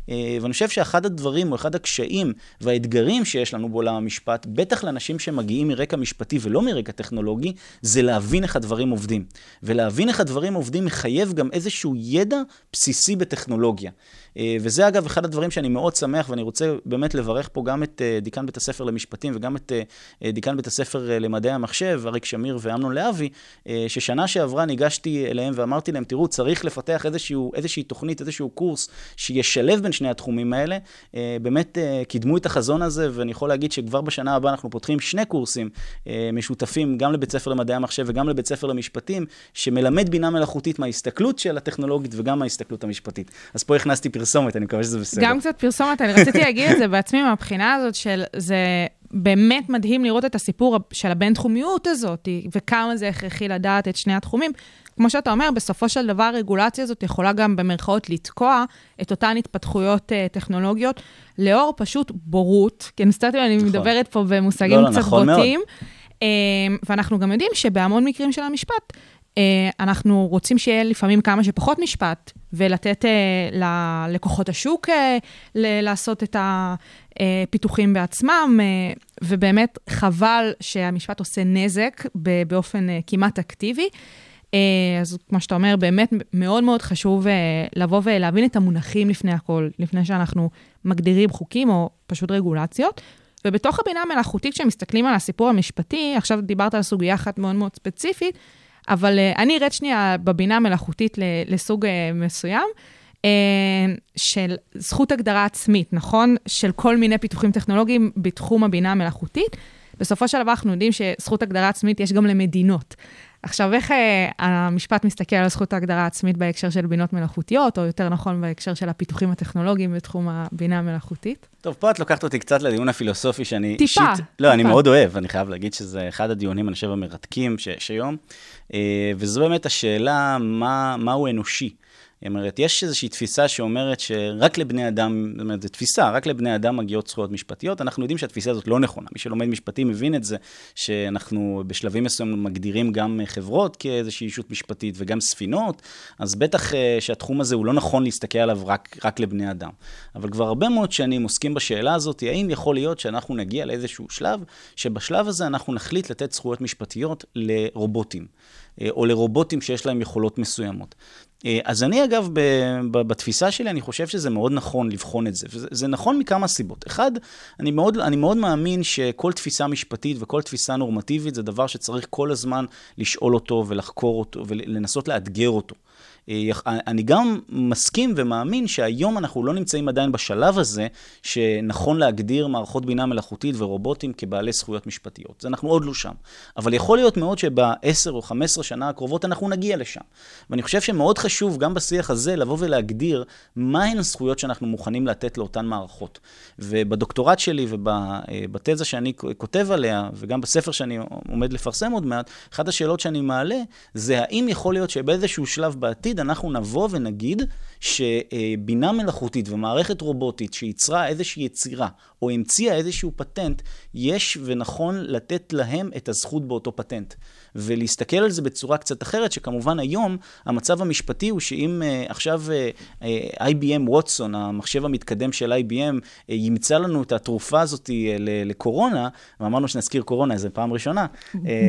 אה, ואני חושב שאחד הדברים, או אחד הקשיים והאתגרים שיש לנו בעולם המשפט, בטח לאנשים שמגיעים מרקע משפטי ולא מרקע טכנולוגי, זה להבין איך הדברים עובדים. ולהבין איך הדברים עובדים מחייב גם איזשהו ידע בסיסי בטכנולוגיה. אה, וזה אגב אחד הדברים שאני מאוד שמח, ואני רוצה באמת לברך פה גם את אה, דיקן בית הספר למשפטים וגם את אה, דיקן בית הספר למדעי המחשב, אריק שמיר ואמנון להבי, ששנה שעברה ניגשתי אליהם ואמרתי להם, תראו, צריך לפתח איזשהו, איזושהי תוכנית, איזשהו קורס שישלב בין שני התחומים האלה. באמת קידמו את החזון הזה, ואני יכול להגיד שכבר בשנה הבאה אנחנו פותחים שני קורסים משותפים, גם לבית ספר למדעי המחשב וגם לבית ספר למשפטים, שמלמד בינה מלאכותית מההסתכלות של הטכנולוגית וגם מההסתכלות המשפטית. אז פה הכנסתי פרסומת, אני מקווה שזה בסדר. גם קצת פרסומת, אני רציתי להגיד את זה בעצמי מהבחינה הזאת של זה... באמת מדהים לראות את הסיפור של הבינתחומיות הזאת, וכמה זה הכרחי לדעת את שני התחומים. כמו שאתה אומר, בסופו של דבר הרגולציה הזאת יכולה גם במרכאות לתקוע את אותן התפתחויות uh, טכנולוגיות, לאור פשוט בורות, כי אני מסתכלת, אני נכון. מדברת פה במושגים לא, לא, קצת נכון בוטים, uh, ואנחנו גם יודעים שבהמון מקרים של המשפט, אה, אנחנו רוצים שיהיה לפעמים כמה שפחות משפט, ולתת uh, ללקוחות השוק ל- לעשות את הפיתוחים בעצמם, uh, ובאמת חבל שהמשפט עושה נזק באופן כמעט אקטיבי. אז כמו שאתה אומר, באמת מאוד מאוד חשוב לבוא ולהבין את המונחים לפני הכל, לפני שאנחנו מגדירים חוקים או פשוט רגולציות. ובתוך הבינה המלאכותית, כשמסתכלים על הסיפור המשפטי, עכשיו דיברת על סוגיה אחת מאוד מאוד ספציפית, אבל uh, אני ארד שנייה בבינה המלאכותית לסוג uh, מסוים. uh, של זכות הגדרה עצמית, נכון? של כל מיני פיתוחים טכנולוגיים בתחום הבינה המלאכותית. בסופו של דבר אנחנו יודעים שזכות הגדרה עצמית יש גם למדינות. עכשיו, איך uh, המשפט מסתכל על זכות ההגדרה העצמית בהקשר של בינות מלאכותיות, או יותר נכון בהקשר של הפיתוחים הטכנולוגיים בתחום הבינה המלאכותית? טוב, פה את לוקחת אותי קצת לדיון הפילוסופי שאני טיפה, אישית... טיפה. לא, אני מאוד אוהב, אני חייב להגיד שזה אחד הדיונים, אני חושב, המרתקים שיש היום, אה, וזו באמת השאלה, מה, מהו אנושי? זאת אומרת, יש איזושהי תפיסה שאומרת שרק לבני אדם, זאת אומרת, זו תפיסה, רק לבני אדם מגיעות זכויות משפטיות. אנחנו יודעים שהתפיסה הזאת לא נכונה. מי שלומד משפטים מבין את זה, שאנחנו בשלבים מסוימים מגדירים גם חברות כאיזושהי אישות משפטית וגם ספינות, אז בטח אה, שהתחום הזה הוא לא נכון להסתכל עליו רק, רק לבני אדם. אבל כבר הרבה מאוד שנים עוסקים בשאלה הזאת, האם יכול להיות שאנחנו נגיע לאיזשהו שלב, שבשלב הזה אנחנו נחליט לתת זכויות משפטיות לרובוטים. אה, או לרובוטים שיש להם יכולות מסוימות. אה, אז אני אגב, בתפיסה שלי, אני חושב שזה מאוד נכון לבחון את זה. וזה נכון מכמה סיבות. אחד, אני מאוד, אני מאוד מאמין שכל תפיסה משפטית וכל תפיסה נורמטיבית זה דבר שצריך כל הזמן לשאול אותו ולחקור אותו ולנסות לאתגר אותו. יח- אני גם מסכים ומאמין שהיום אנחנו לא נמצאים עדיין בשלב הזה, שנכון להגדיר מערכות בינה מלאכותית ורובוטים כבעלי זכויות משפטיות. זה אנחנו עוד לא שם. אבל יכול להיות מאוד שבעשר או חמש עשרה שנה הקרובות אנחנו נגיע לשם. ואני חושב שמאוד חשוב גם בשיח הזה לבוא ולהגדיר מהן הזכויות שאנחנו מוכנים לתת לאותן מערכות. ובדוקטורט שלי ובתזה שאני כותב עליה, וגם בספר שאני עומד לפרסם עוד מעט, אחת השאלות שאני מעלה זה האם יכול להיות שבאיזשהו שלב בעתיד אנחנו נבוא ונגיד שבינה מלאכותית ומערכת רובוטית שייצרה איזושהי יצירה או המציאה איזשהו פטנט, יש ונכון לתת להם את הזכות באותו פטנט. ולהסתכל על זה בצורה קצת אחרת, שכמובן היום המצב המשפטי הוא שאם uh, עכשיו uh, uh, IBM ווטסון, המחשב המתקדם של IBM, uh, ימצא לנו את התרופה הזאת uh, לקורונה, ואמרנו שנזכיר קורונה איזה פעם ראשונה.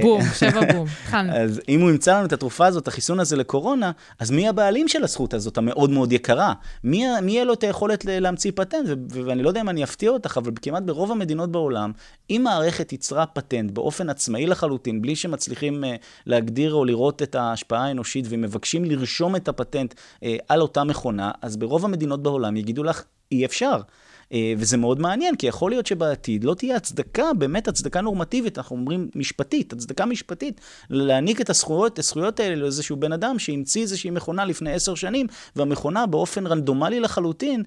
בום, שבע בום, התחלנו. אז אם הוא ימצא לנו את התרופה הזאת, החיסון הזה לקורונה, אז מי הבעלים של הזכות הזאת, המאוד מאוד יקרה? מי, מי יהיה לו את היכולת להמציא פטנט? ו- ואני לא יודע אם אני אפתיע אותך, אבל כמעט ברוב המדינות בעולם, אם מערכת ייצרה פטנט באופן עצמאי לחלוטין, בלי שמצליחים uh, להגדיר או לראות את ההשפעה האנושית, ומבקשים לרשום את הפטנט uh, על אותה מכונה, אז ברוב המדינות בעולם יגידו לך, אי אפשר. וזה מאוד מעניין, כי יכול להיות שבעתיד לא תהיה הצדקה, באמת הצדקה נורמטיבית, אנחנו אומרים משפטית, הצדקה משפטית, להעניק את הזכויות, הזכויות האלה לאיזשהו בן אדם שהמציא איזושהי מכונה לפני עשר שנים, והמכונה באופן רנדומלי לחלוטין,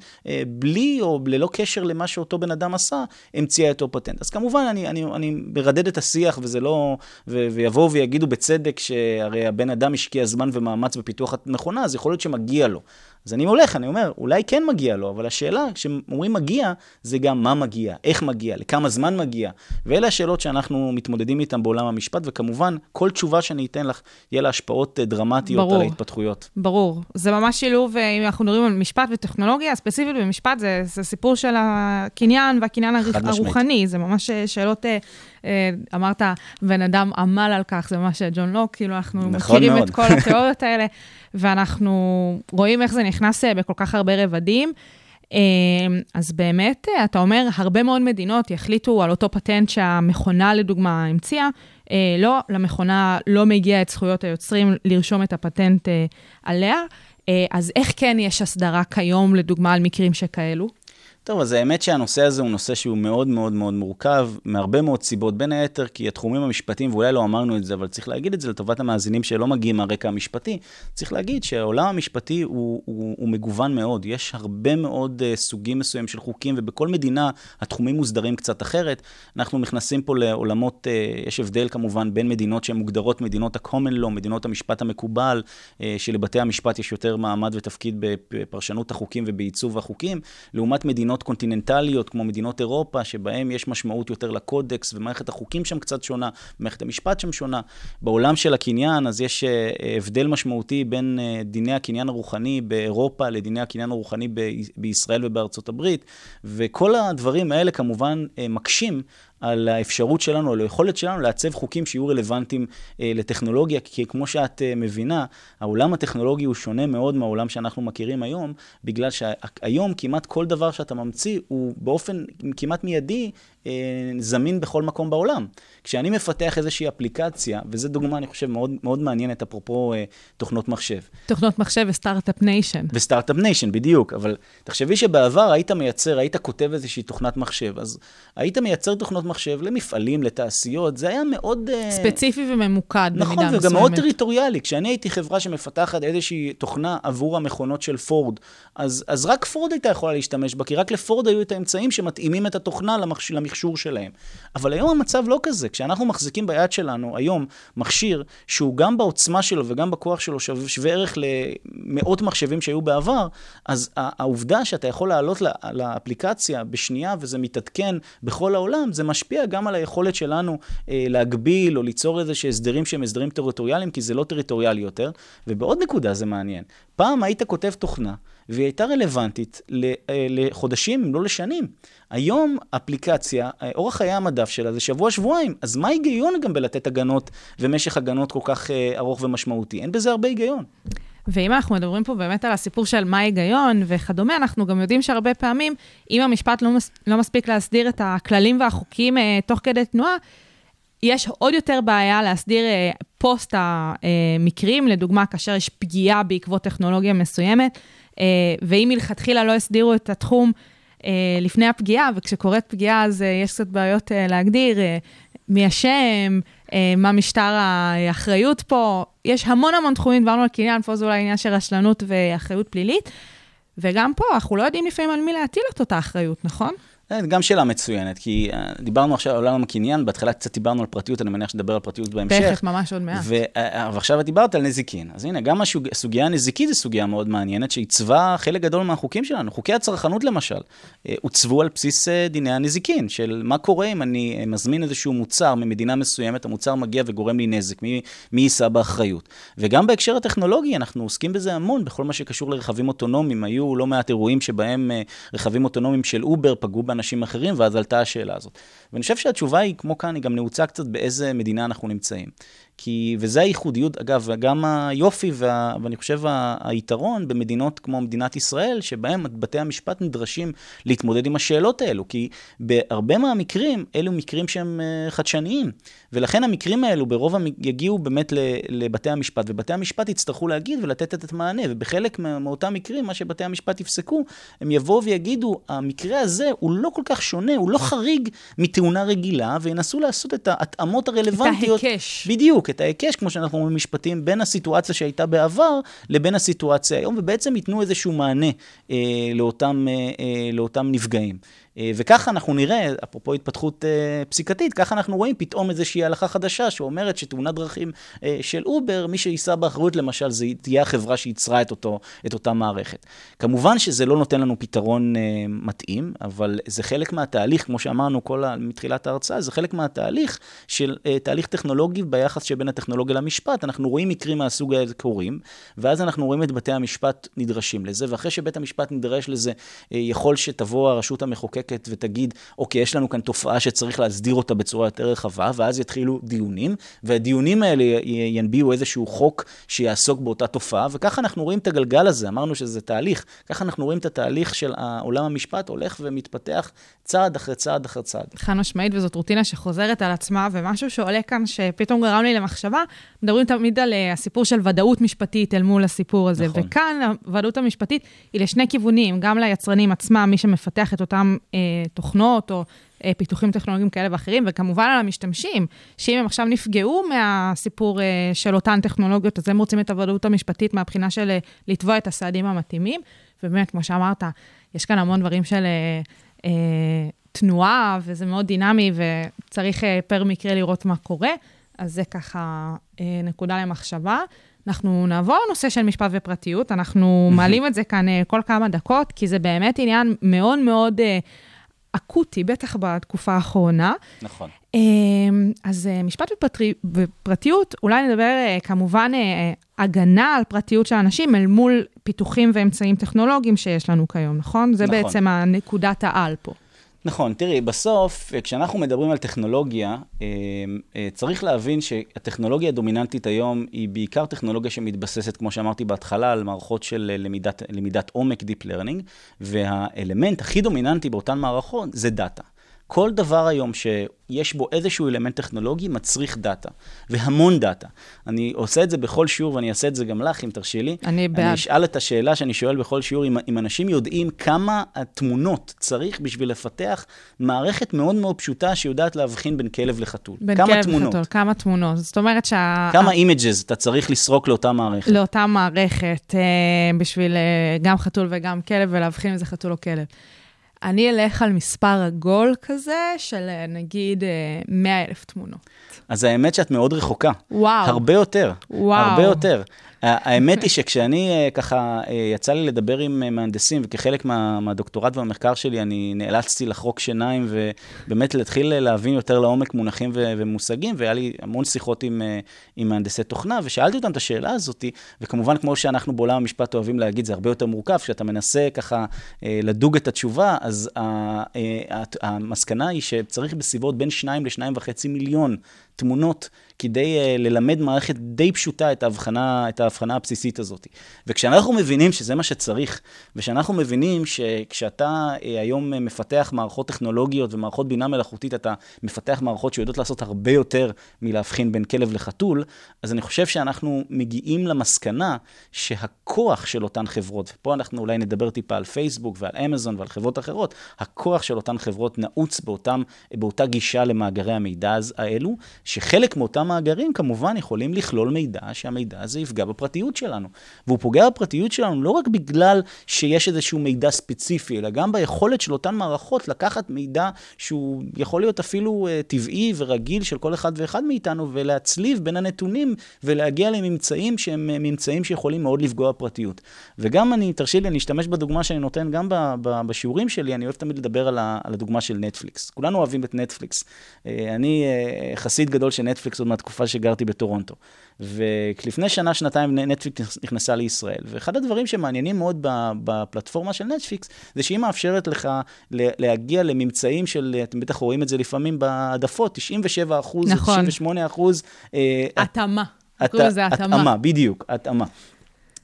בלי או ללא קשר למה שאותו בן אדם עשה, המציאה אותו פטנט. אז כמובן, אני, אני, אני מרדד את השיח, וזה לא... ו, ויבואו ויגידו בצדק שהרי הבן אדם השקיע זמן ומאמץ בפיתוח המכונה, אז יכול להיות שמגיע לו. אז אני הולך, אני אומר, אולי כן מגיע לו, אבל השאלה, כשאומרים מגיע, זה גם מה מגיע, איך מגיע, לכמה זמן מגיע. ואלה השאלות שאנחנו מתמודדים איתן בעולם המשפט, וכמובן, כל תשובה שאני אתן לך, יהיה לה השפעות דרמטיות ברור, על ההתפתחויות. ברור. זה ממש שילוב, אם אנחנו מדברים על משפט וטכנולוגיה, ספציפית במשפט, זה, זה סיפור של הקניין והקניין הרוחני. זה ממש שאלות... אמרת, בן אדם עמל על כך, זה ממש ג'ון לוק, כאילו אנחנו נכון מכירים מאוד. את כל התיאוריות האלה, ואנחנו רואים איך זה נכנס בכל כך הרבה רבדים. אז באמת, אתה אומר, הרבה מאוד מדינות יחליטו על אותו פטנט שהמכונה, לדוגמה, המציאה. לא, למכונה לא מגיע את זכויות היוצרים לרשום את הפטנט עליה. אז איך כן יש הסדרה כיום, לדוגמה, על מקרים שכאלו? טוב, אז האמת שהנושא הזה הוא נושא שהוא מאוד מאוד מאוד מורכב, מהרבה מאוד סיבות, בין היתר כי התחומים המשפטיים, ואולי לא אמרנו את זה, אבל צריך להגיד את זה לטובת המאזינים שלא מגיעים מהרקע המשפטי, צריך להגיד שהעולם המשפטי הוא, הוא, הוא מגוון מאוד, יש הרבה מאוד uh, סוגים מסוים של חוקים, ובכל מדינה התחומים מוסדרים קצת אחרת. אנחנו נכנסים פה לעולמות, uh, יש הבדל כמובן בין מדינות שהן מוגדרות מדינות ה-common law, מדינות המשפט המקובל, uh, שלבתי המשפט יש יותר מעמד ותפקיד בפרשנות החוקים ובעיצוב החוקים, לעומת מדינות מדינות קונטיננטליות, כמו מדינות אירופה, שבהן יש משמעות יותר לקודקס, ומערכת החוקים שם קצת שונה, מערכת המשפט שם שונה. בעולם של הקניין, אז יש הבדל משמעותי בין דיני הקניין הרוחני באירופה לדיני הקניין הרוחני בישראל ובארצות הברית, וכל הדברים האלה כמובן מקשים על האפשרות שלנו, על היכולת שלנו לעצב חוקים שיהיו רלוונטיים אה, לטכנולוגיה, כי כמו שאת אה, מבינה, העולם הטכנולוגי הוא שונה מאוד מהעולם שאנחנו מכירים היום, בגלל שהיום כמעט כל דבר שאתה ממציא הוא באופן כמעט מיידי זמין בכל מקום בעולם. כשאני מפתח איזושהי אפליקציה, וזו דוגמה, אני חושב, מאוד, מאוד מעניינת, אפרופו אה, תוכנות מחשב. תוכנות מחשב ו start-up nation. ו start-up nation, בדיוק. אבל תחשבי שבעבר היית מייצר, היית כותב איזושהי תוכנת מחשב, אז היית מייצר תוכנות מחשב למפעלים, לתעשיות, זה היה מאוד... ספציפי וממוקד נכון, במידה מסוימת. וגם מאוד טריטוריאלי. כשאני הייתי חברה שמפתחת איזושהי תוכנה עבור המכונות של פורד, אז, אז רק פורד הייתה יכולה להשתמש בה, כי רק לפורד היו את האמצעים שמתאימים את התוכנה למחש... למכשור שלהם. אבל היום המצב לא כזה. כשאנחנו מחזיקים ביד שלנו היום מכשיר שהוא גם בעוצמה שלו וגם בכוח שלו שווה, שווה ערך למאות מחשבים שהיו בעבר, אז העובדה שאתה יכול לעלות לאפליקציה בשנייה וזה מתעדכן בכל העולם, זה משפיע גם על היכולת שלנו אה, להגביל או ליצור איזה שהסדרים שהם הסדרים טריטוריאליים, כי זה לא טריטוריאלי יותר. ובעוד נקודה זה מעניין. פעם היית כותב תוכנה, והיא הייתה רלוונטית לחודשים, אם לא לשנים. היום אפליקציה, אורח חיי המדף שלה זה שבוע-שבועיים, אז מה ההיגיון גם בלתת הגנות ומשך הגנות כל כך ארוך ומשמעותי? אין בזה הרבה היגיון. ואם אנחנו מדברים פה באמת על הסיפור של מה ההיגיון וכדומה, אנחנו גם יודעים שהרבה פעמים, אם המשפט לא, מס, לא מספיק להסדיר את הכללים והחוקים אה, תוך כדי תנועה, יש עוד יותר בעיה להסדיר אה, פוסט המקרים, לדוגמה, כאשר יש פגיעה בעקבות טכנולוגיה מסוימת, אה, ואם מלכתחילה לא הסדירו את התחום אה, לפני הפגיעה, וכשקורית פגיעה אז אה, יש קצת בעיות אה, להגדיר אה, מי אשם, אה, מה משטר האחריות פה. יש המון המון תחומים, דיברנו על קניין, פה זה אולי עניין של רשלנות ואחריות פלילית. וגם פה, אנחנו לא יודעים לפעמים על מי להטיל את אותה אחריות, נכון? אה, גם שאלה מצוינת, כי אה, דיברנו עכשיו על עולם הקניין, בהתחלה קצת דיברנו על פרטיות, אני מניח שנדבר על פרטיות בהמשך. תכף, ממש עוד מעט. ו- אה, ועכשיו את דיברת על נזיקין. אז הנה, גם הסוגיה הנזיקית זו סוגיה מאוד מעניינת, שעיצבה חלק גדול מהחוקים שלנו. חוקי הצרכנות למשל, אה, עוצבו על בסיס אה, דיני הנזיקין, של מה קורה אם אני אה, מזמין איזשהו מוצר ממדינה מסוימת, המוצר מגיע וגורם לי נזק, מי, מי יישא באחריות. וגם בהקשר הטכנולוגי, אנחנו עוסקים בזה המון, בכל מה שקשור לרכבים אוטונומיים. היו לא מעט אירועים שבהם אה, רכבים אוטונומיים של אובר פגעו באנשים אחרים, ואז עלתה השאלה הזאת. ואני חושב שהתשובה היא, כמו כאן, היא גם נעוצה קצת באיזה מדינה אנחנו נמצאים. כי, וזה הייחודיות, אגב, גם היופי וה, ואני חושב היתרון במדינות כמו מדינת ישראל, שבהם בתי המשפט נדרשים להתמודד עם השאלות האלו, כי בהרבה מהמקרים, אלו מקרים שהם אה, חדשניים, ולכן המקרים האלו ברוב המ... יגיעו באמת לבתי המשפט, ובתי המשפט יצטרכו להגיד ולתת את המענה, ובחלק מאותם מקרים, מה שבתי המשפט יפסקו, הם יבואו ויגידו, המקרה הזה הוא לא כל כך שונה, הוא לא חריג מתאונה רגילה, וינסו לעשות את ההתאמות הרלוונטיות. ההיקש. בדיוק, את ההיקש, כמו שאנחנו אומרים במשפטים, בין הסיטואציה שהייתה בעבר לבין הסיטואציה היום, ובעצם ייתנו איזשהו מענה אה, לאותם, אה, אה, לאותם נפגעים. אה, וככה אנחנו נראה, אפרופו התפתחות אה, פסיקתית, ככה אנחנו רואים פתאום איזושהי הלכה חדשה שאומרת שתאונת דרכים אה, של אובר, מי שיישא באחריות למשל, זה תהיה החברה שייצרה את, אותו, את אותה מערכת. כמובן שזה לא נותן לנו פתרון מתאים, אבל זה חלק מהתהליך, כמו שאמרנו כל מתחילת ההרצאה, זה חלק מהתהליך של תהליך טכנולוגי ביחס שבין הטכנולוגיה למשפט. אנחנו רואים מקרים מהסוג הזה קורים, ואז אנחנו רואים את בתי המשפט נדרשים לזה, ואחרי שבית המשפט נדרש לזה, יכול שתבוא הרשות המחוקקת ותגיד, אוקיי, יש לנו כאן תופעה שצריך להסדיר אותה בצורה יותר רחבה, ואז יתחילו דיונים, והדיונים האלה ינביעו איזשהו חוק שיעסוק באותה תופעה, וככה אנחנו רואים את הגלגל הזה, אמרנו שזה תהליך, ככה אנחנו רואים את התהליך של עולם המשפט הולך ומתפתח צעד אחרי צעד אחרי צעד. חד משמעית, וזאת רוטינה שחוזרת על עצמה, ומשהו שעולה כאן, שפתאום גרם לי למחשבה, מדברים תמיד על אה, הסיפור של ודאות משפטית אל מול הסיפור הזה. נכון. וכאן הוודאות המשפטית היא לשני כיוונים, גם ליצרנים עצמם, מי שמפתח את אותם תוכנות או אה, פיתוחים טכנולוגיים כאלה ואחרים, וכמובן על המשתמשים, שאם הם עכשיו נפגעו מהסיפור אה, של אותן טכנולוגיות, אז הם רוצים את הוודאות המשפטית מהבחינה של אה, לתבוע את הסעדים המתאימים. ובאמת, כמו שאמרת, יש כאן המון דברים של... אה, אה, תנועה, וזה מאוד דינמי, וצריך אה, פר מקרה לראות מה קורה. אז זה ככה אה, נקודה למחשבה. אנחנו נעבור לנושא של משפט ופרטיות, אנחנו מעלים את זה כאן אה, כל כמה דקות, כי זה באמת עניין מאוד מאוד אה, אקוטי, בטח בתקופה האחרונה. נכון. אה, אז אה, משפט ופטרי, ופרטיות, אולי נדבר כמובן הגנה על פרטיות של אנשים אל מול פיתוחים ואמצעים טכנולוגיים שיש לנו כיום, נכון? זה נכון. בעצם הנקודת העל פה. נכון, תראי, בסוף, כשאנחנו מדברים על טכנולוגיה, אה, אה, צריך להבין שהטכנולוגיה הדומיננטית היום היא בעיקר טכנולוגיה שמתבססת, כמו שאמרתי בהתחלה, על מערכות של אה, למידת, למידת עומק, Deep Learning, והאלמנט הכי דומיננטי באותן מערכות זה דאטה. כל דבר היום שיש בו איזשהו אלמנט טכנולוגי מצריך דאטה, והמון דאטה. אני עושה את זה בכל שיעור, ואני אעשה את זה גם לך, אם תרשי לי. אני בעד. אני אשאל את השאלה שאני שואל בכל שיעור, אם, אם אנשים יודעים כמה התמונות צריך בשביל לפתח מערכת מאוד מאוד פשוטה שיודעת להבחין בין כלב לחתול. בין כמה כלב תמונות, לחתול, כמה תמונות. זאת אומרת שה... כמה images אתה צריך לסרוק לאותה מערכת. לאותה מערכת, אה, בשביל אה, גם חתול וגם כלב, ולהבחין אם זה חתול או כלב. אני אלך על מספר עגול כזה, של אה, נגיד אה, 100 אלף תמונות. אז האמת שאת מאוד רחוקה. וואו. הרבה יותר. וואו. הרבה יותר. האמת היא שכשאני אה, ככה, אה, יצא לי לדבר עם אה, מהנדסים, וכחלק מה, מהדוקטורט והמחקר שלי, אני נאלצתי לחרוק שיניים ובאמת להתחיל להבין יותר לעומק מונחים ו- ומושגים, והיה לי המון שיחות עם, עם מהנדסי תוכנה, ושאלתי אותם את השאלה הזאת, וכמובן, כמו שאנחנו בעולם המשפט אוהבים להגיד, זה הרבה יותר מורכב, כשאתה מנסה ככה לדוג את התשובה, אז המסקנה היא שצריך בסביבות בין 2 ל-2.5 מיליון תמונות, כדי uh, ללמד מערכת די פשוטה את ההבחנה, את ההבחנה הבסיסית הזאת. וכשאנחנו מבינים שזה מה שצריך, ושאנחנו מבינים שכשאתה uh, היום מפתח מערכות טכנולוגיות ומערכות בינה מלאכותית, אתה מפתח מערכות שיודעות לעשות הרבה יותר מלהבחין בין כלב לחתול, אז אני חושב שאנחנו מגיעים למסקנה שהכוח של אותן חברות, ופה אנחנו אולי נדבר טיפה על פייסבוק ועל אמזון ועל חברות אחרות, הכוח של אותן חברות נעוץ באותם, באותה גישה למאגרי המידע האלו, שחלק מאותם מאגרים כמובן יכולים לכלול מידע שהמידע הזה יפגע בפרטיות שלנו. והוא פוגע בפרטיות שלנו לא רק בגלל שיש איזשהו מידע ספציפי, אלא גם ביכולת של אותן מערכות לקחת מידע שהוא יכול להיות אפילו uh, טבעי ורגיל של כל אחד ואחד מאיתנו, ולהצליב בין הנתונים ולהגיע לממצאים שהם uh, ממצאים שיכולים מאוד לפגוע בפרטיות. וגם אני, תרשי לי, אני אשתמש בדוגמה שאני נותן גם בשיעורים שלי, אני אוהב תמיד לדבר על, הדוגמה של נטפליקס. כולנו אוהבים את נטפליקס. Uh, אני חסיד גדול של נטפליקס עוד מהתקופה שגרתי בטורונטו. ולפני שנה, שנתיים נטפליקס נכנסה לישראל. ואחד הדברים שמעניינים מאוד בפלטפורמה של נטפליקס, זה שהיא מאפשרת לך להגיע לממצאים של, אתם בטח רואים את זה לפעמים בהעדפות, 97 אחוז, נכון. 98 אחוז. אה, התאמה. קוראים לזה התאמה. התאמה, בדיוק, התאמה.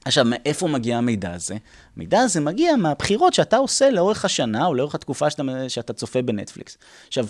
עכשיו, מאיפה מגיע המידע הזה? המידע הזה מגיע מהבחירות שאתה עושה לאורך השנה או לאורך התקופה שאתה, שאתה צופה בנטפליקס. עכשיו,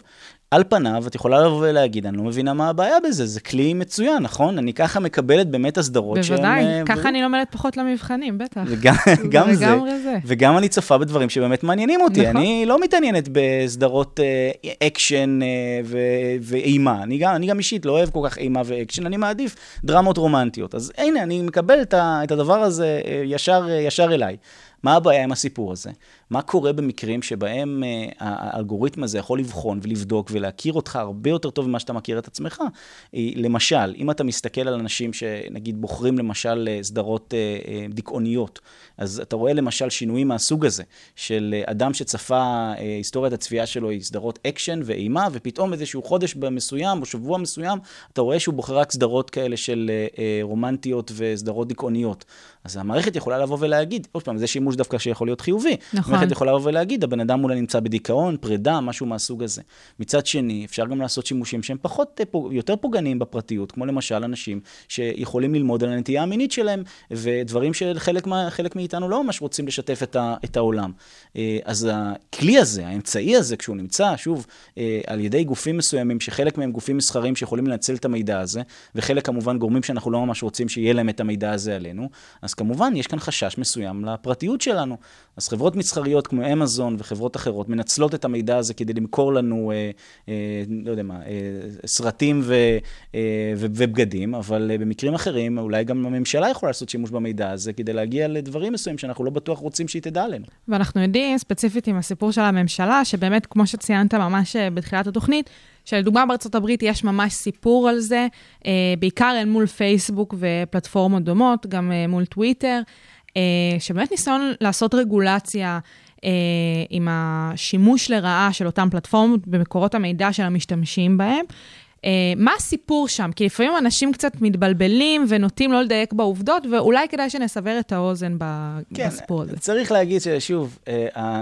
על פניו, את יכולה לבוא ולהגיד, אני לא מבינה מה הבעיה בזה, זה כלי מצוין, נכון? אני ככה מקבלת באמת הסדרות שהן... בוודאי, אה, ככה. אני לומדת פחות למבחנים, בטח. וגם, גם זה, זה, וגם אני צופה בדברים שבאמת מעניינים אותי. נכון. אני לא מתעניינת בסדרות אה, אקשן אה, ו... ואימה. אני גם, אני גם אישית לא אוהב כל כך אימה ואקשן, אני מעדיף דרמות רומנטיות. אז הנה, אני מקבל את, ה, את הדבר הזה אה, ישר, אה, ישר אליי. מה הבעיה עם הסיפור הזה? מה קורה במקרים שבהם אה, האלגוריתם הזה יכול לבחון ולבדוק ולהכיר אותך הרבה יותר טוב ממה שאתה מכיר את עצמך? אה, למשל, אם אתה מסתכל על אנשים שנגיד בוחרים למשל אה, סדרות אה, אה, דיכאוניות, אז אתה רואה למשל שינויים מהסוג הזה, של אה, אדם שצפה, אה, היסטוריית הצפייה שלו היא סדרות אקשן ואימה, ופתאום איזשהו חודש מסוים או שבוע מסוים, אתה רואה שהוא בוחר רק סדרות כאלה של uh, uh, רומנטיות וסדרות דיכאוניות. אז המערכת יכולה לבוא ולהגיד, עוד פעם, זה שימוש דווקא שיכול להיות חיובי. נכון. המערכת יכולה לבוא ולהגיד, הבן אדם אולי נמצא בדיכאון, פרידה, משהו מהסוג הזה. מצד שני, אפשר גם לעשות שימושים שהם פחות, אה, יותר פוגעניים בפרטיות, כמו למשל אנשים שיכולים ללמוד על הנטייה המינית שלהם, ודברים שחלק מאיתנו לא ממש רוצים לשתף את, ה, את העולם. אה, אז הכלי הזה, האמצעי הזה, כשהוא נמצא, שוב, אה, על ידי גופים מסוימים, שחלק מהם גופים מסחריים שיכולים לנצל את המידע הזה, וחלק כמובן גורמים שאנחנו לא ממש רוצים שיהיה להם את המידע הזה עלינו, אז כמובן יש כאן חשש מסוים לפרטיות שלנו. אז חברות מסחריות כמו אמזון וחברות אחרות מנצלות את המידע הזה כדי למכור לנו, אה, אה, לא יודע מה, אה, סרטים ו, אה, ו, ובגדים, אבל אה, במקרים אחרים אולי גם הממשלה יכולה לעשות שימוש במידע הזה כדי להגיע לדברים מסוימים שאנחנו לא בטוח רוצים שהיא תדע עלינו. ואנחנו יודעים, ספציפית עם הסיפור של הממשלה, שבאמת, כמו שציינת ממש אה, בתחילת התוכנית, שלדוגמה בארצות הברית יש ממש סיפור על זה, אה, בעיקר אל מול פייסבוק ופלטפורמות דומות, גם אה, מול טוויטר, שבאמת ניסיון לעשות רגולציה עם השימוש לרעה של אותן פלטפורמות במקורות המידע של המשתמשים בהם. Uh, מה הסיפור שם? כי לפעמים אנשים קצת מתבלבלים ונוטים לא לדייק בעובדות, ואולי כדאי שנסבר את האוזן ב... כן, בסיפור הזה. צריך להגיד ששוב, uh,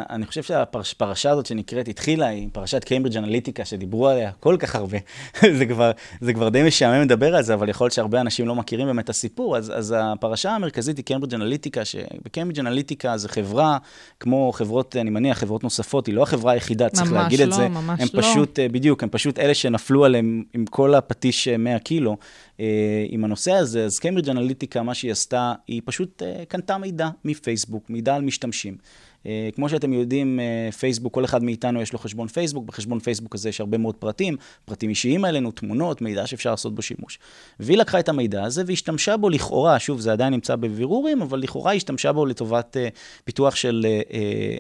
אני חושב שהפרשה הזאת שנקראת התחילה, היא פרשת קיימברידג' אנליטיקה, שדיברו עליה כל כך הרבה. זה, כבר, זה כבר די משעמם לדבר על זה, אבל יכול להיות שהרבה אנשים לא מכירים באמת את הסיפור. אז, אז הפרשה המרכזית היא קיימברידג' אנליטיקה, שבקיימברידג' אנליטיקה זה חברה, כמו חברות, אני מניח, חברות נוספות, היא לא החברה היחידה, צריך להגיד לא, את זה. ממש לא, ממש לא. פשוט, בדיוק, הם פשוט אלה שנפלו עליהם עם כל הפטיש 100 אה, קילו, אה, עם הנושא הזה, אז קיימברידג' אנליטיקה, מה שהיא עשתה, היא פשוט אה, קנתה מידע מפייסבוק, מידע על משתמשים. אה, כמו שאתם יודעים, אה, פייסבוק, כל אחד מאיתנו יש לו חשבון פייסבוק, בחשבון פייסבוק הזה יש הרבה מאוד פרטים, פרטים אישיים עלינו, תמונות, מידע שאפשר לעשות בו שימוש. והיא לקחה את המידע הזה והשתמשה בו לכאורה, שוב, זה עדיין נמצא בבירורים, אבל לכאורה השתמשה בו לטובת uh, פיתוח של,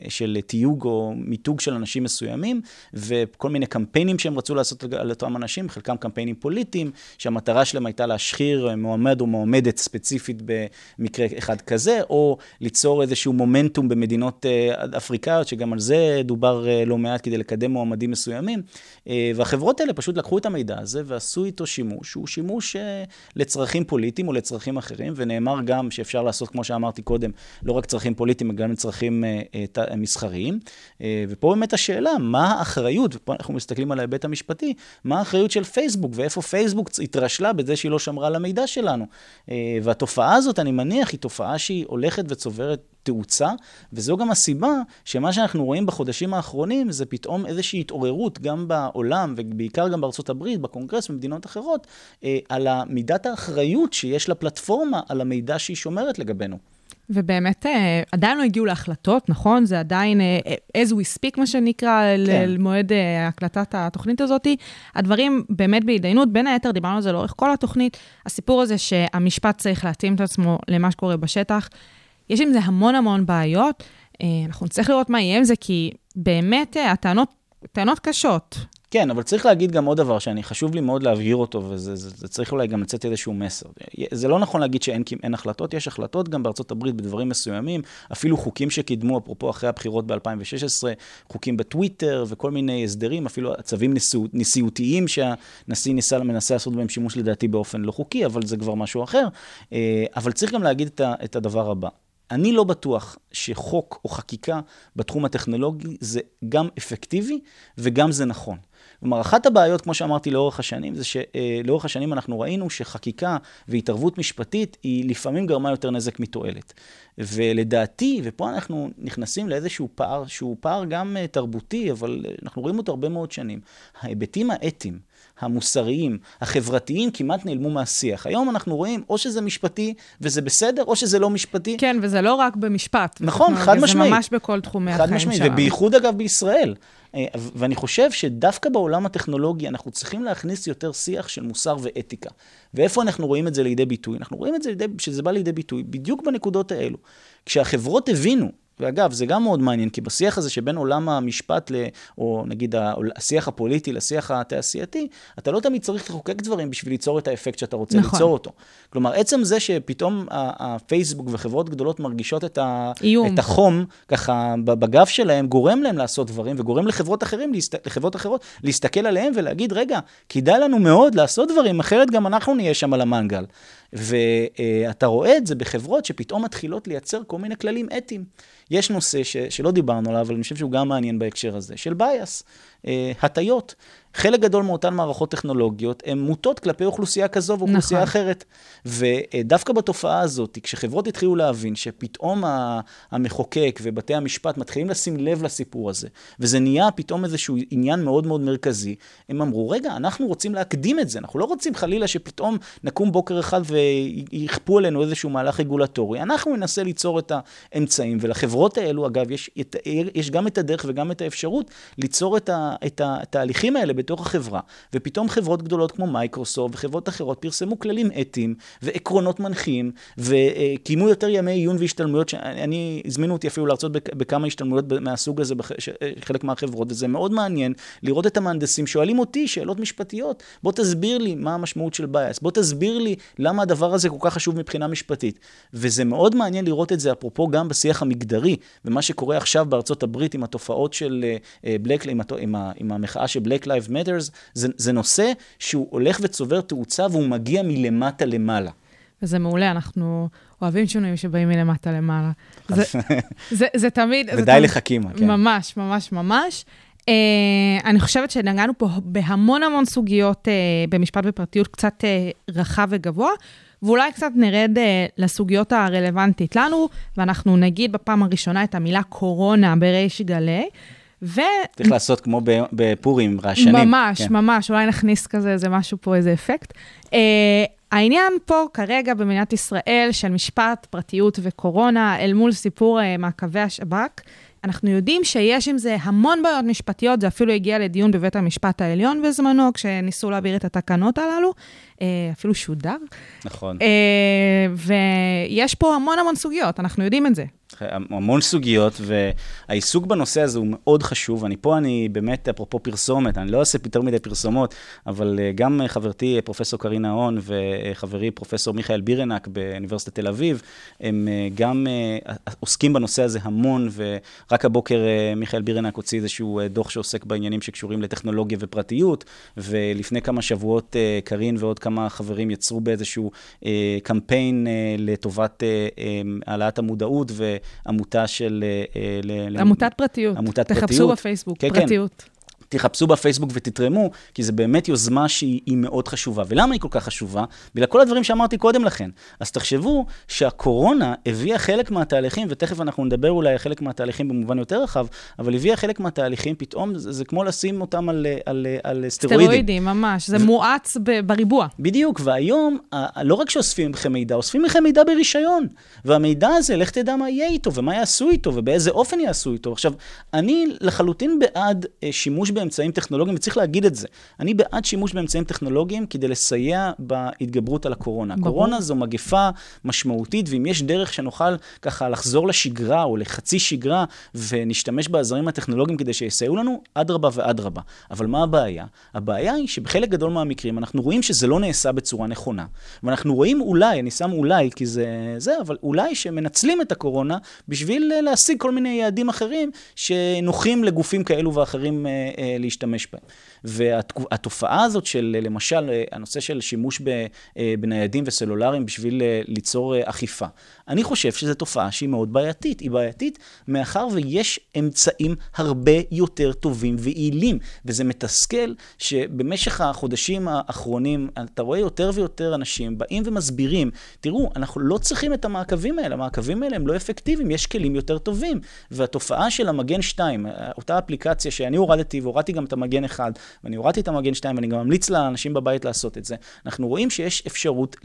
של תיוג או מיתוג של אנשים מסוימים, וכל מיני קמפיינים שהם רצו לעשות על אותם אנשים, חלקם קמפיינים פוליטיים, שהמטרה שלהם הייתה להשחיר מועמד או מועמדת ספציפית במקרה אחד כזה, או ליצור איזשהו מומנטום במדינות אה, אפריקאיות, שגם על זה דובר אה, לא מעט כדי לקדם מועמדים מסוימים. אה, והחברות האלה פשוט לקחו את המידע הזה ועשו איתו שימוש, שהוא שימוש לצרכים פוליטיים או לצרכים אחרים, ונאמר גם שאפשר לעשות, כמו שאמרתי קודם, לא רק צרכים פוליטיים, גם לצרכים מסחריים. ופה באמת השאלה, מה האחריות, ופה אנחנו מסתכלים על ההיבט המשפטי, מה האחריות של פייסבוק, ואיפה פייסבוק התרשלה בזה שהיא לא שמרה על המידע שלנו. והתופעה הזאת, אני מניח, היא תופעה שהיא הולכת וצוברת תאוצה, וזו גם הסיבה שמה שאנחנו רואים בחודשים האחרונים זה פתאום איזושהי התעוררות גם בעולם, ובעיקר גם בארצות הברית, בקונגרס ובמדינות אחרות, אה, על מידת האחריות שיש לפלטפורמה על המידע שהיא שומרת לגבינו. ובאמת, אה, עדיין לא הגיעו להחלטות, נכון? זה עדיין אה, as we speak, מה שנקרא, כן. למועד אה, הקלטת התוכנית הזאת. הדברים באמת בהתדיינות, בין היתר דיברנו על זה לאורך כל התוכנית. הסיפור הזה שהמשפט צריך להתאים את עצמו למה שקורה בשטח. יש עם זה המון המון בעיות. אנחנו נצטרך לראות מה יהיה עם זה, כי באמת הטענות, טענות קשות. כן, אבל צריך להגיד גם עוד דבר שאני חשוב לי מאוד להבהיר אותו, וזה זה, זה צריך אולי גם לצאת איזשהו מסר. זה לא נכון להגיד שאין אין החלטות, יש החלטות גם בארצות הברית בדברים מסוימים, אפילו חוקים שקידמו, אפרופו אחרי הבחירות ב-2016, חוקים בטוויטר וכל מיני הסדרים, אפילו צווים נשיאותיים שהנשיא ניסה, מנסה לעשות בהם שימוש לדעתי באופן לא חוקי, אבל זה כבר משהו אחר. אה, אבל צריך גם להגיד את הדבר הבא. אני לא בטוח שחוק או חקיקה בתחום הטכנולוגי זה גם אפקטיבי וגם זה נכון. כלומר, אחת הבעיות, כמו שאמרתי לאורך השנים, זה שלאורך השנים אנחנו ראינו שחקיקה והתערבות משפטית היא לפעמים גרמה יותר נזק מתועלת. ולדעתי, ופה אנחנו נכנסים לאיזשהו פער, שהוא פער גם אה, תרבותי, אבל אנחנו רואים אותו הרבה מאוד שנים. ההיבטים האתיים, המוסריים, החברתיים, כמעט נעלמו מהשיח. היום אנחנו רואים, או שזה משפטי וזה בסדר, או שזה לא משפטי. כן, וזה לא רק במשפט. נכון, חד משמעית. זה ממש בכל תחומי החיים שלנו. חד משמעית, ובייחוד אגב בישראל. אה, ואני חושב שדווקא בעולם הטכנולוגי אנחנו צריכים להכניס יותר שיח של מוסר ואתיקה. ואיפה אנחנו רואים את זה לידי ביטוי? אנחנו רואים את זה, לידי, שזה בא לידי ביטוי בדיוק בנקודות האלו. כשהחברות הבינו ואגב, זה גם מאוד מעניין, כי בשיח הזה שבין עולם המשפט, ל, או נגיד השיח הפוליטי לשיח התעשייתי, אתה לא תמיד צריך לחוקק דברים בשביל ליצור את האפקט שאתה רוצה נכון. ליצור אותו. כלומר, עצם זה שפתאום הפייסבוק וחברות גדולות מרגישות את, ה, את החום, ככה, בגב שלהם, גורם להם לעשות דברים, וגורם לחברות, אחרים, לחברות אחרות להסתכל עליהם ולהגיד, רגע, כדאי לנו מאוד לעשות דברים, אחרת גם אנחנו נהיה שם על המנגל. ואתה רואה את זה בחברות שפתאום מתחילות לייצר כל מיני כללים אתיים. יש נושא ש, שלא דיברנו עליו, אבל אני חושב שהוא גם מעניין בהקשר הזה, של bias, הטיות. חלק גדול מאותן מערכות טכנולוגיות הן מוטות כלפי אוכלוסייה כזו ואוכלוסייה נכון. אחרת. ודווקא בתופעה הזאת, כשחברות התחילו להבין שפתאום המחוקק ובתי המשפט מתחילים לשים לב לסיפור הזה, וזה נהיה פתאום איזשהו עניין מאוד מאוד מרכזי, הם אמרו, רגע, אנחנו רוצים להקדים את זה, אנחנו לא רוצים חלילה שפתאום נקום בוקר אחד ויכפו עלינו איזשהו מהלך רגולטורי, אנחנו ננסה ליצור את האמצעים, ולחברות האלו, אגב, יש, יש גם את הדרך וגם את האפשרות ליצור את, ה, את התהליכים האלה בתוך החברה, ופתאום חברות גדולות כמו מייקרוסופט וחברות אחרות פרסמו כללים אתיים ועקרונות מנחים, וקיימו יותר ימי עיון והשתלמויות, שאני, הזמינו אותי אפילו להרצות בכמה השתלמויות מהסוג הזה בחלק מהחברות, וזה מאוד מעניין לראות את המהנדסים שואלים אותי שאלות משפטיות, בוא תסביר לי מה המשמעות של בייס, בוא תסביר לי למה הדבר הזה כל כך חשוב מבחינה משפטית. וזה מאוד מעניין לראות את זה, אפרופו גם בשיח המגדרי, ומה שקורה עכשיו בארצות הברית עם התופעות של בלק, אה, עם, עם, עם המחאה של Black Lives Matters, זה, זה נושא שהוא הולך וצובר תאוצה והוא מגיע מלמטה למעלה. וזה מעולה, אנחנו אוהבים שינויים שבאים מלמטה למעלה. זה, זה, זה תמיד... ודי לחכימה, כן. ממש, ממש, ממש. Uh, אני חושבת שנגענו פה בהמון המון סוגיות uh, במשפט ופרטיות קצת uh, רחב וגבוה, ואולי קצת נרד uh, לסוגיות הרלוונטית לנו, ואנחנו נגיד בפעם הראשונה את המילה קורונה בריש גלי. ו... צריך לעשות כמו בפורים, רעשנים. ממש, כן. ממש, אולי נכניס כזה איזה משהו פה, איזה אפקט. Uh, העניין פה כרגע במדינת ישראל של משפט, פרטיות וקורונה, אל מול סיפור uh, מעקבי השב"כ, אנחנו יודעים שיש עם זה המון בעיות משפטיות, זה אפילו הגיע לדיון בבית המשפט העליון בזמנו, כשניסו להעביר את התקנות הללו, אה, אפילו שודר. נכון. ויש פה המון המון סוגיות, אנחנו יודעים את זה. המון סוגיות, והעיסוק בנושא הזה הוא מאוד חשוב. אני פה, אני באמת, אפרופו פרסומת, אני לא אעשה יותר מדי פרסומות, אבל אה, גם חברתי, אה, פרופסור קרינה הון, וחברי, פרופסור מיכאל בירנק באוניברסיטת תל אביב, הם אה, גם עוסקים בנושא הזה המון, ורק הבוקר מיכאל בירנק הוציא איזשהו דוח שעוסק בעניינים שקשורים לטכנולוגיה ופרטיות, ולפני כמה שבועות קרין ועוד כמה חברים יצרו באיזשהו קמפיין לטובת העלאת המודעות, ו... עמותה של... אה, עמותת פרטיות. עמותת פרטיות. תחפשו בפייסבוק, כן, כן. פרטיות. כן. תחפשו בפייסבוק ותתרמו, כי זו באמת יוזמה שהיא מאוד חשובה. ולמה היא כל כך חשובה? בגלל כל הדברים שאמרתי קודם לכן. אז תחשבו שהקורונה הביאה חלק מהתהליכים, ותכף אנחנו נדבר אולי על חלק מהתהליכים במובן יותר רחב, אבל הביאה חלק מהתהליכים, פתאום זה, זה כמו לשים אותם על, על, על, על סטרואידים. סטרואידים, ממש. זה ו... מואץ ב, בריבוע. בדיוק, והיום, לא רק שאוספים מכם מידע, אוספים מכם מידע ברישיון. והמידע הזה, לך תדע מה יהיה איתו, ומה יעשו איתו, ובאיזה אופן יעשו איתו. עכשיו, אני לחלוטין בעד אה, שימוש באמצעים טכנולוגיים, וצריך להגיד את זה. אני בעד שימוש באמצעים טכנולוגיים כדי לסייע בהתגברות על הקורונה. ברור. קורונה זו מגפה משמעותית, ואם יש דרך שנוכל ככה לחזור לשגרה או לחצי שגרה, ונשתמש בעזרים הטכנולוגיים כדי שיסייעו לנו, אדרבה ואדרבה. אבל מה הבעיה? הבעיה היא שבחלק גדול מהמקרים אנחנו רואים שזה לא נעשה בצורה נכונה. ואנחנו רואים אולי, אני שם אולי כי זה זה, אבל אולי שמנצלים את הקורונה בשביל להשיג כל מיני יעדים אחרים שנוחים לגופים כאלו ואחרים אה, אה, להשתמש בהם. והתופעה הזאת של, למשל, הנושא של שימוש אה, בניידים וסלולריים בשביל אה, ליצור אה, אכיפה, אני חושב שזו תופעה שהיא מאוד בעייתית. היא בעייתית מאחר ויש אמצעים הרבה יותר טובים ויעילים, וזה מתסכל שבמשך החודשים האחרונים אתה רואה יותר ויותר אנשים באים ומסבירים, תראו, אנחנו לא צריכים את המעקבים האלה, המעקבים האלה הם לא אפקטיביים, יש כלים יותר טובים. והתופעה של המגן 2, אותה אפליקציה שאני הורדתי והורדתי גם את המגן 1, ואני הורדתי את המגן 2 ואני גם ממליץ לאנשים בבית לעשות את זה, אנחנו רואים שיש אפשרות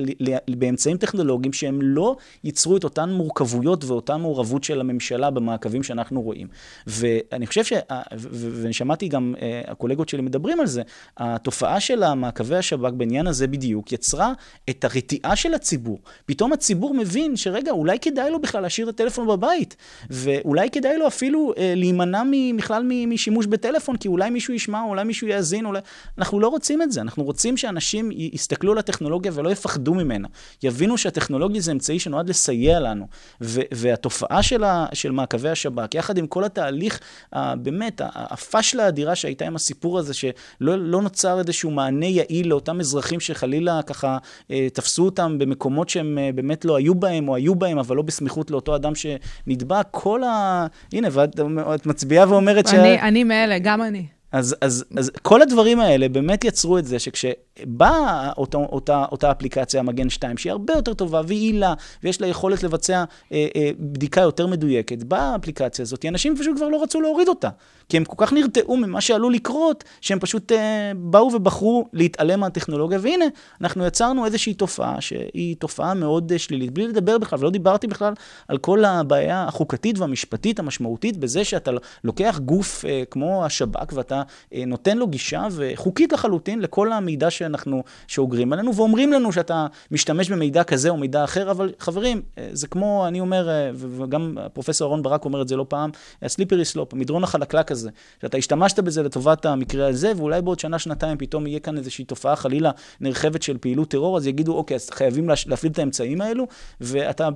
באמצעים טכנולוגיים שהם לא ייצרו את אותן מורכבויות ואותה מעורבות של הממשלה במעקבים שאנחנו רואים. ואני חושב, ש... ואני שמעתי גם אה, הקולגות שלי מדברים על זה, התופעה של המעקבי השב"כ בעניין הזה בדיוק יצרה את הרתיעה של הציבור. פתאום הציבור מבין שרגע, אולי כדאי לו בכלל להשאיר את הטלפון בבית, ואולי כדאי לו אפילו אה, להימנע בכלל משימוש בטלפון, כי אולי מישהו ישמע, אולי מישהו יאזין, אולי... אנחנו לא רוצים את זה, אנחנו רוצים שאנשים יסתכלו על הטכנולוגיה ולא יפחדו ממנה. יבינו שהטכנולוגיה זה אמצעי שנועד לסייע לנו. ו- והתופעה של, ה- של מעקבי השב"כ, יחד עם כל התהליך, ה- באמת, הפשלה האדירה שהייתה עם הסיפור הזה, שלא לא נוצר איזשהו מענה יעיל לאותם אזרחים שחלילה ככה אה, תפסו אותם במקומות שהם אה, באמת לא היו בהם, או היו בהם, אבל לא בסמיכות לאותו אדם שנדבק, כל ה... הנה, ואת, את מצביעה ואומרת אני, ש... אני מאלה, גם אני. אז, אז, אז כל הדברים האלה באמת יצרו את זה שכשבאה אותה, אותה, אותה אפליקציה, המגן 2, שהיא הרבה יותר טובה ויעילה, ויש לה יכולת לבצע אה, אה, בדיקה יותר מדויקת, באה האפליקציה הזאת, אנשים פשוט כבר לא רצו להוריד אותה. כי הם כל כך נרתעו ממה שעלול לקרות, שהם פשוט אה, באו ובחרו להתעלם מהטכנולוגיה, והנה, אנחנו יצרנו איזושהי תופעה שהיא תופעה מאוד אה, שלילית, בלי לדבר בכלל, ולא דיברתי בכלל על כל הבעיה החוקתית והמשפטית המשמעותית בזה שאתה לוקח גוף אה, כמו השב"כ ואתה אה, נותן לו גישה חוקית לחלוטין לכל המידע שאנחנו, שאוגרים עלינו, ואומרים לנו שאתה משתמש במידע כזה או מידע אחר, אבל חברים, אה, זה כמו, אני אומר, אה, וגם פרופסור אהרן ברק אומר את זה לא פעם, הסליפרי סלופ, המדרון החלקלק הזה, שאתה השתמשת בזה לטובת המקרה הזה, ואולי בעוד שנה, שנתיים פתאום יהיה כאן איזושהי תופעה חלילה נרחבת של פעילות טרור, אז יגידו, אוקיי, אז חייבים להפעיל את האמצעים האלו, ואתה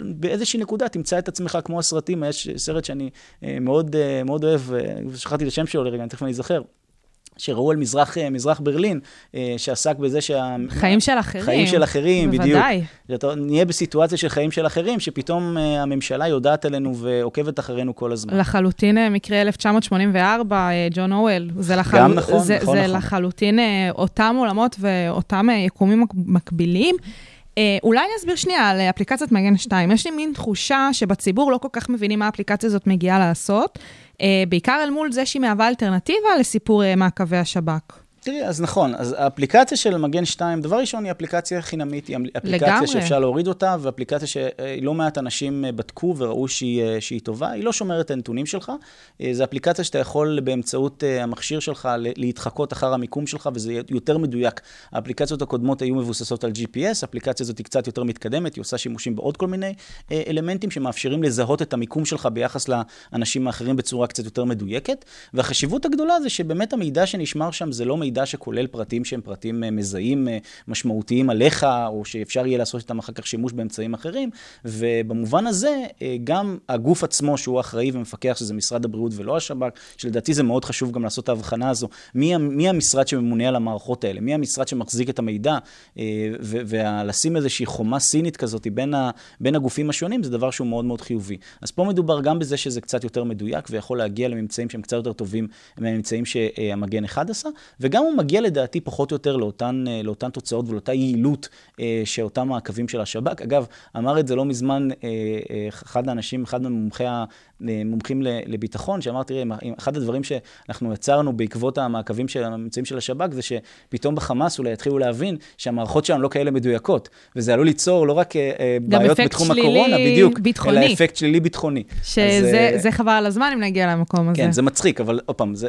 באיזושהי נקודה תמצא את עצמך כמו הסרטים, יש סרט שאני מאוד, מאוד אוהב, שכחתי את השם שלו לרגע, אני תכף אני אזכר. שראו על מזרח, מזרח ברלין, אה, שעסק בזה שה... חיים של אחרים. חיים של אחרים, בוודאי. בדיוק. בוודאי. נהיה בסיטואציה של חיים של אחרים, שפתאום אה, הממשלה יודעת עלינו ועוקבת אחרינו כל הזמן. לחלוטין אה, מקרה 1984, ג'ון אוול. זה לחל... גם נכון, זה, נכון, זה נכון. לחלוטין אותם עולמות ואותם יקומים מקבילים. אה, אולי אני אסביר שנייה על אפליקציית מגן 2. יש לי מין תחושה שבציבור לא כל כך מבינים מה האפליקציה הזאת מגיעה לעשות, אה, בעיקר אל מול זה שהיא מהווה אלטרנטיבה לסיפור אה, מעקבי השב"כ. תראי, אז נכון, אז האפליקציה של מגן 2, דבר ראשון, היא אפליקציה חינמית, היא אפליקציה לגמרי. שאפשר להוריד אותה, ואפליקציה שלא מעט אנשים אה, בדקו וראו שהיא, אה, שהיא טובה, היא לא שומרת את הנתונים שלך, אה, זו אפליקציה שאתה יכול באמצעות המכשיר שלך להתחקות אחר המיקום שלך, וזה יותר מדויק. האפליקציות הקודמות היו מבוססות על GPS, האפליקציה הזאת היא קצת יותר מתקדמת, היא עושה שימושים בעוד כל מיני אלמנטים שמאפשרים לזהות את המיקום שלך ביחס לאנשים האחרים בצורה קצת יותר מדויקת, והחשיבות הגדולה זה שבאמת המידע שנשמר שם זה לא מידע שכולל פרטים שהם פרטים אה, מזהים אה, משמעותיים עליך, או שאפשר יהיה לעשות איתם אחר כך שימוש באמצעים אחרים, ובמובן הזה, אה, גם הגוף עצמו שהוא אחראי ומפקח, שזה משרד הבריאות ולא השב"כ, שלדעתי זה מאוד חשוב גם לעשות את ההבחנה הזו, מי, מי המשרד שממונה על המערכות האלה, מי המשרד שמחזיק את המידע, ולשים איזושהי חומה סינית כזאת בין, ה- בין הגופים השונים, זה דבר שהוא מאוד מאוד חיובי. אז פה מדובר גם בזה שזה קצת יותר מדויק, ויכול להגיע לממצאים שהם קצת יותר טובים מהממצאים שהמגן 1 עשה, וגם הוא מגיע לדעתי פחות או יותר לאותן, אה, לאותן תוצאות ולאותה יעילות אה, שאותם מעקבים של השב"כ. אגב, אמר את זה לא מזמן אה, אחד האנשים, אחד ממומחי ה... מומחים לביטחון, שאמר, תראה, אחד הדברים שאנחנו יצרנו בעקבות המעקבים של הממצאים של השב"כ, זה שפתאום בחמאס אולי יתחילו להבין שהמערכות שלנו לא כאלה מדויקות, וזה עלול ליצור לא רק בעיות בתחום הקורונה, בדיוק, ביטחוני. אלא אפקט שלילי ביטחוני. אז, שזה אה, זה חבל על הזמן אם נגיע למקום הזה. כן, זה מצחיק, אבל עוד פעם, זה...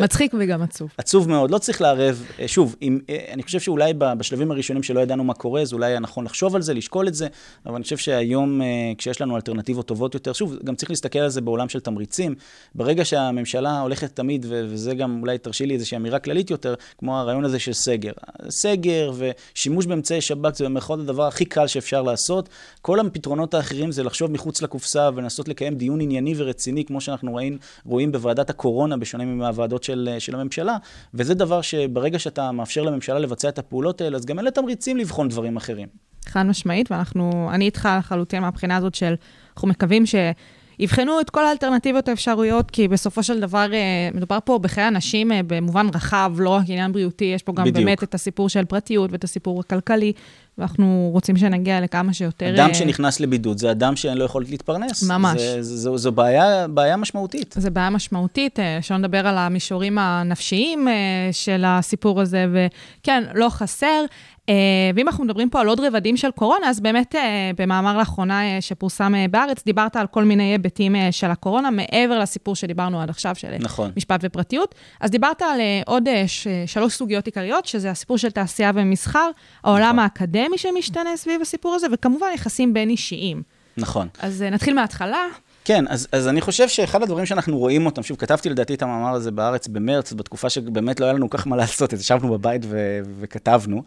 מצחיק וגם עצוב. עצוב מאוד, לא צריך לערב. אה, שוב, אם, אה, אני חושב שאולי בשלבים הראשונים שלא ידענו מה קורה, אז אולי היה נכון לחשוב על זה, לשקול את זה, אבל אני חושב שהיום, אה, כשיש לנו אלטרנטיבות טובות יותר, שוב, גם צריך להסתכל על זה בעולם של תמריצים. ברגע שהממשלה הולכת תמיד, וזה גם, אולי תרשי לי איזושהי אמירה כללית יותר, כמו הרעיון הזה של סגר. סגר ושימוש באמצעי שב"כ זה במירכאות הדבר הכי קל שאפשר לעשות. כל הפתרונות האחרים זה לחשוב מחוץ לקופסה ולנסות לקיים דיון ענייני ורציני, כמו שאנחנו רואים, רואים בוועדת הקורונה, בשונה מהוועדות של, של הממשלה, וזה דבר שברגע שאתה מאפשר לממשלה לבצע את הפעולות האלה, אז גם אין לה תמריצים לבחון דברים אחרים. חד משמעית, ואנחנו, אני איתך לחלוטין מהבחינה הזאת של, אנחנו מקווים שיבחנו את כל האלטרנטיבות האפשרויות, כי בסופו של דבר אה, מדובר פה בחיי אנשים אה, במובן רחב, לא רק עניין בריאותי, יש פה גם בדיוק. באמת את הסיפור של פרטיות ואת הסיפור הכלכלי, ואנחנו רוצים שנגיע לכמה שיותר... אדם אה, שנכנס לבידוד זה אדם שאין לו יכולת להתפרנס. ממש. זה, זה, זו, זו בעיה, בעיה משמעותית. זו בעיה משמעותית, אה, שלא נדבר על המישורים הנפשיים אה, של הסיפור הזה, וכן, לא חסר. אה, ואם אנחנו מדברים פה על עוד רבדים של קורונה, אז באמת אה, במאמר לאחרונה אה, שפורסם בארץ, דיברת על כל מיני היבטים של הקורונה, מעבר לסיפור שדיברנו עד עכשיו, של נכון. משפט ופרטיות. אז דיברת על עוד שלוש סוגיות עיקריות, שזה הסיפור של תעשייה ומסחר, העולם נכון. האקדמי שמשתנה סביב הסיפור הזה, וכמובן יחסים בין אישיים. נכון. אז נתחיל מההתחלה. כן, אז, אז אני חושב שאחד הדברים שאנחנו רואים אותם, שוב, כתבתי לדעתי את המאמר הזה בארץ במרץ, בתקופה שבאמת לא היה לנו כל כך מה לעשות, אז ישבנו בבית ו- וכתבנו.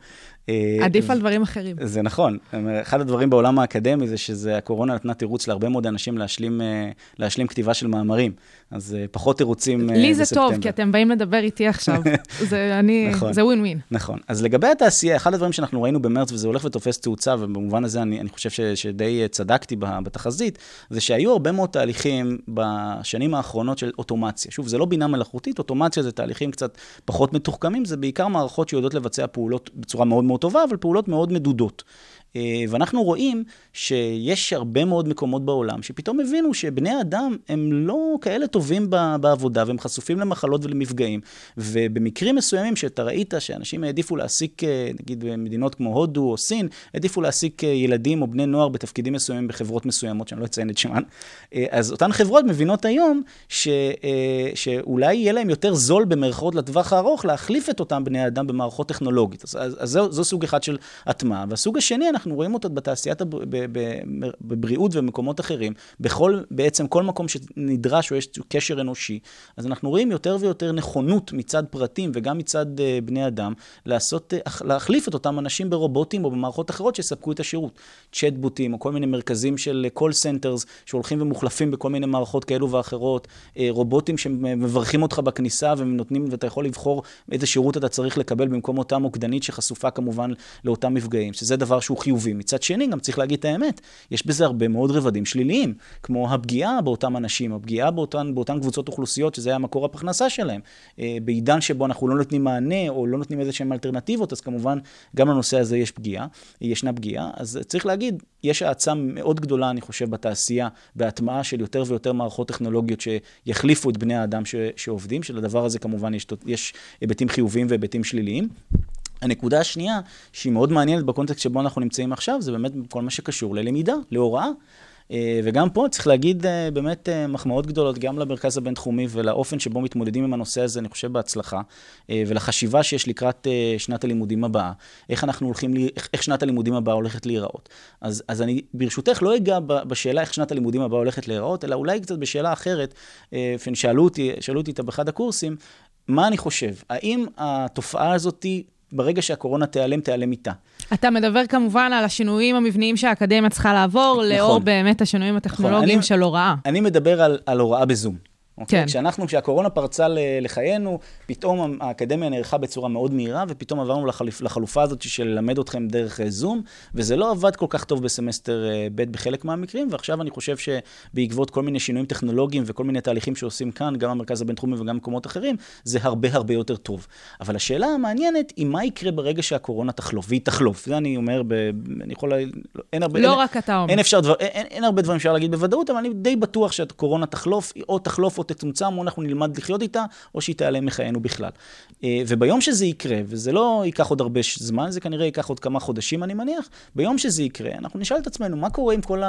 אה, עדיף ו- על דברים אחרים. זה נכון. אחד הדברים בעולם האקדמי זה שזה, הקורונה נתנה תירוץ להרבה מאוד אנשים להשלים, אה, להשלים כתיבה של מאמרים. אז אה, פחות תירוצים אה, לי זה בספטמבר. טוב, כי אתם באים לדבר איתי עכשיו. זה אני, נכון. זה ווין ווין. נכון. אז לגבי התעשייה, אחד הדברים שאנחנו ראינו במרץ, וזה הולך ותופס תאוצה, ובמובן הזה אני, אני חושב ש, שדי אה, צדקתי בתחזית, זה שהיו הרבה מאוד תהליכים בשנים האחרונות של אוטומציה. שוב, זה לא בינה מלאכותית, אוטומציה זה תהליכים קצת פחות מתוחכמים, זה בעיקר מערכות שיודעות לבצע פעולות בצורה מאוד מאוד טובה, אבל פעולות מאוד מדודות. אה, ואנחנו רואים שיש הרבה מאוד מקומות בעולם שפתאום הבינו שבני אדם הם לא כאלה טובים בעבודה והם חשופים למחלות ולמפגעים. ובמקרים מסוימים שאתה ראית שאנשים העדיפו להעסיק, אה, נגיד במדינות כמו הודו או סין, העדיפו להעסיק אה, ילדים או בני נוער בתפקידים מסוימים בחברות מסוימות, שאני לא אציין את שמן, אז אותן חברות מבינות היום ש, שאולי יהיה להם יותר זול במרכאות לטווח הארוך להחליף את אותם בני אדם במערכות טכנולוגית. אז, אז, אז זו, זו סוג אחד של הטמעה. והסוג השני, אנחנו רואים אותו בתעשיית, הבר... ב- ב- בבריאות ובמקומות אחרים, בכל, בעצם כל מקום שנדרש או יש קשר אנושי, אז אנחנו רואים יותר ויותר נכונות מצד פרטים וגם מצד uh, בני אדם, לעשות, uh, להחליף את אותם אנשים ברובוטים או במערכות אחרות שיספקו את השירות. צ'טבוטים או כל מיני מרכזים של call centers שהולכים ומוחלפים בכל מיני מערכות כאלו ואחרות, uh, רובוטים שמברכים אותך בכניסה ונותנים, ואתה יכול לבחור איזה שירות אתה צריך לקבל במקום אותה מוקדנית שחשופה כמובן לאותם מפגעים, שזה דבר שהוא חיובי. מצד שני, גם צריך להגיד את האמת, יש בזה הרבה מאוד רבדים שליליים, כמו הפגיעה באותם אנשים, הפגיעה באותן, באותן קבוצות אוכלוסיות, שזה היה מקור הפרנסה שלהם. אה, בעידן שבו אנחנו לא נותנים מענה, או לא נותנים איזה שהן אלטרנטיבות, אז כמובן, גם לנושא הזה יש פגיעה, ישנה פגיעה. אז צריך להגיד, יש האצה מאוד גדולה, אני חושב, בתעשייה, בהטמעה של יותר ויותר מערכות טכנולוגיות שיחליפו את בני האדם ש, שעובדים, שלדבר הזה כמובן יש, יש היבטים חיוביים והיבטים שליליים. הנקודה השנייה, שהיא מאוד מעניינת בקונטקסט שבו אנחנו נמצאים עכשיו, זה באמת כל מה שקשור ללמידה, להוראה. אה, וגם פה צריך להגיד אה, באמת אה, מחמאות גדולות גם למרכז הבינתחומי ולאופן שבו מתמודדים עם הנושא הזה, אני חושב, בהצלחה, ולחשיבה שיש לקראת שנת הלימודים הבאה, איך אנחנו הולכים, איך שנת הלימודים הבאה הולכת להיראות. אז, אז אני ברשותך לא אגע בשאלה איך שנת הלימודים הבאה הולכת להיראות, אלא אולי קצת בשאלה אחרת, שאלו אותי, שאלו אותי באחד הקורסים, מה אני חושב? האם התופעה הזאת ברגע שהקורונה תיעלם, תיעלם איתה. אתה מדבר כמובן על השינויים המבניים שהאקדמיה צריכה לעבור, נכון. לאור באמת השינויים הטכנולוגיים נכון. של הוראה. אני מדבר על, על הוראה בזום. אוקיי? כן. כשאנחנו, כשהקורונה פרצה לחיינו, פתאום האקדמיה נערכה בצורה מאוד מהירה, ופתאום עברנו לחליפ, לחלופה הזאת של ללמד אתכם דרך אה, זום, וזה לא עבד כל כך טוב בסמסטר אה, ב' בחלק מהמקרים, ועכשיו אני חושב שבעקבות כל מיני שינויים טכנולוגיים וכל מיני תהליכים שעושים כאן, גם המרכז הבינתחומי וגם במקומות אחרים, זה הרבה הרבה יותר טוב. אבל השאלה המעניינת היא מה יקרה ברגע שהקורונה תחלוף, והיא תחלוף. זה אני אומר, ב, אני יכול, אין הרבה... לא אין, רק אתה אומר. אין, אפשר דבר, אין, אין הרבה דברים שאפשר להגיד בוודאות, אבל אני די בטוח שהקורונה תחלוף, או תחלוף או תצומצם, או אנחנו נלמד לחיות איתה, או שהיא תיעלם מחיינו בכלל. אה, וביום שזה יקרה, וזה לא ייקח עוד הרבה זמן, זה כנראה ייקח עוד כמה חודשים, אני מניח, ביום שזה יקרה, אנחנו נשאל את עצמנו, מה קורה עם כל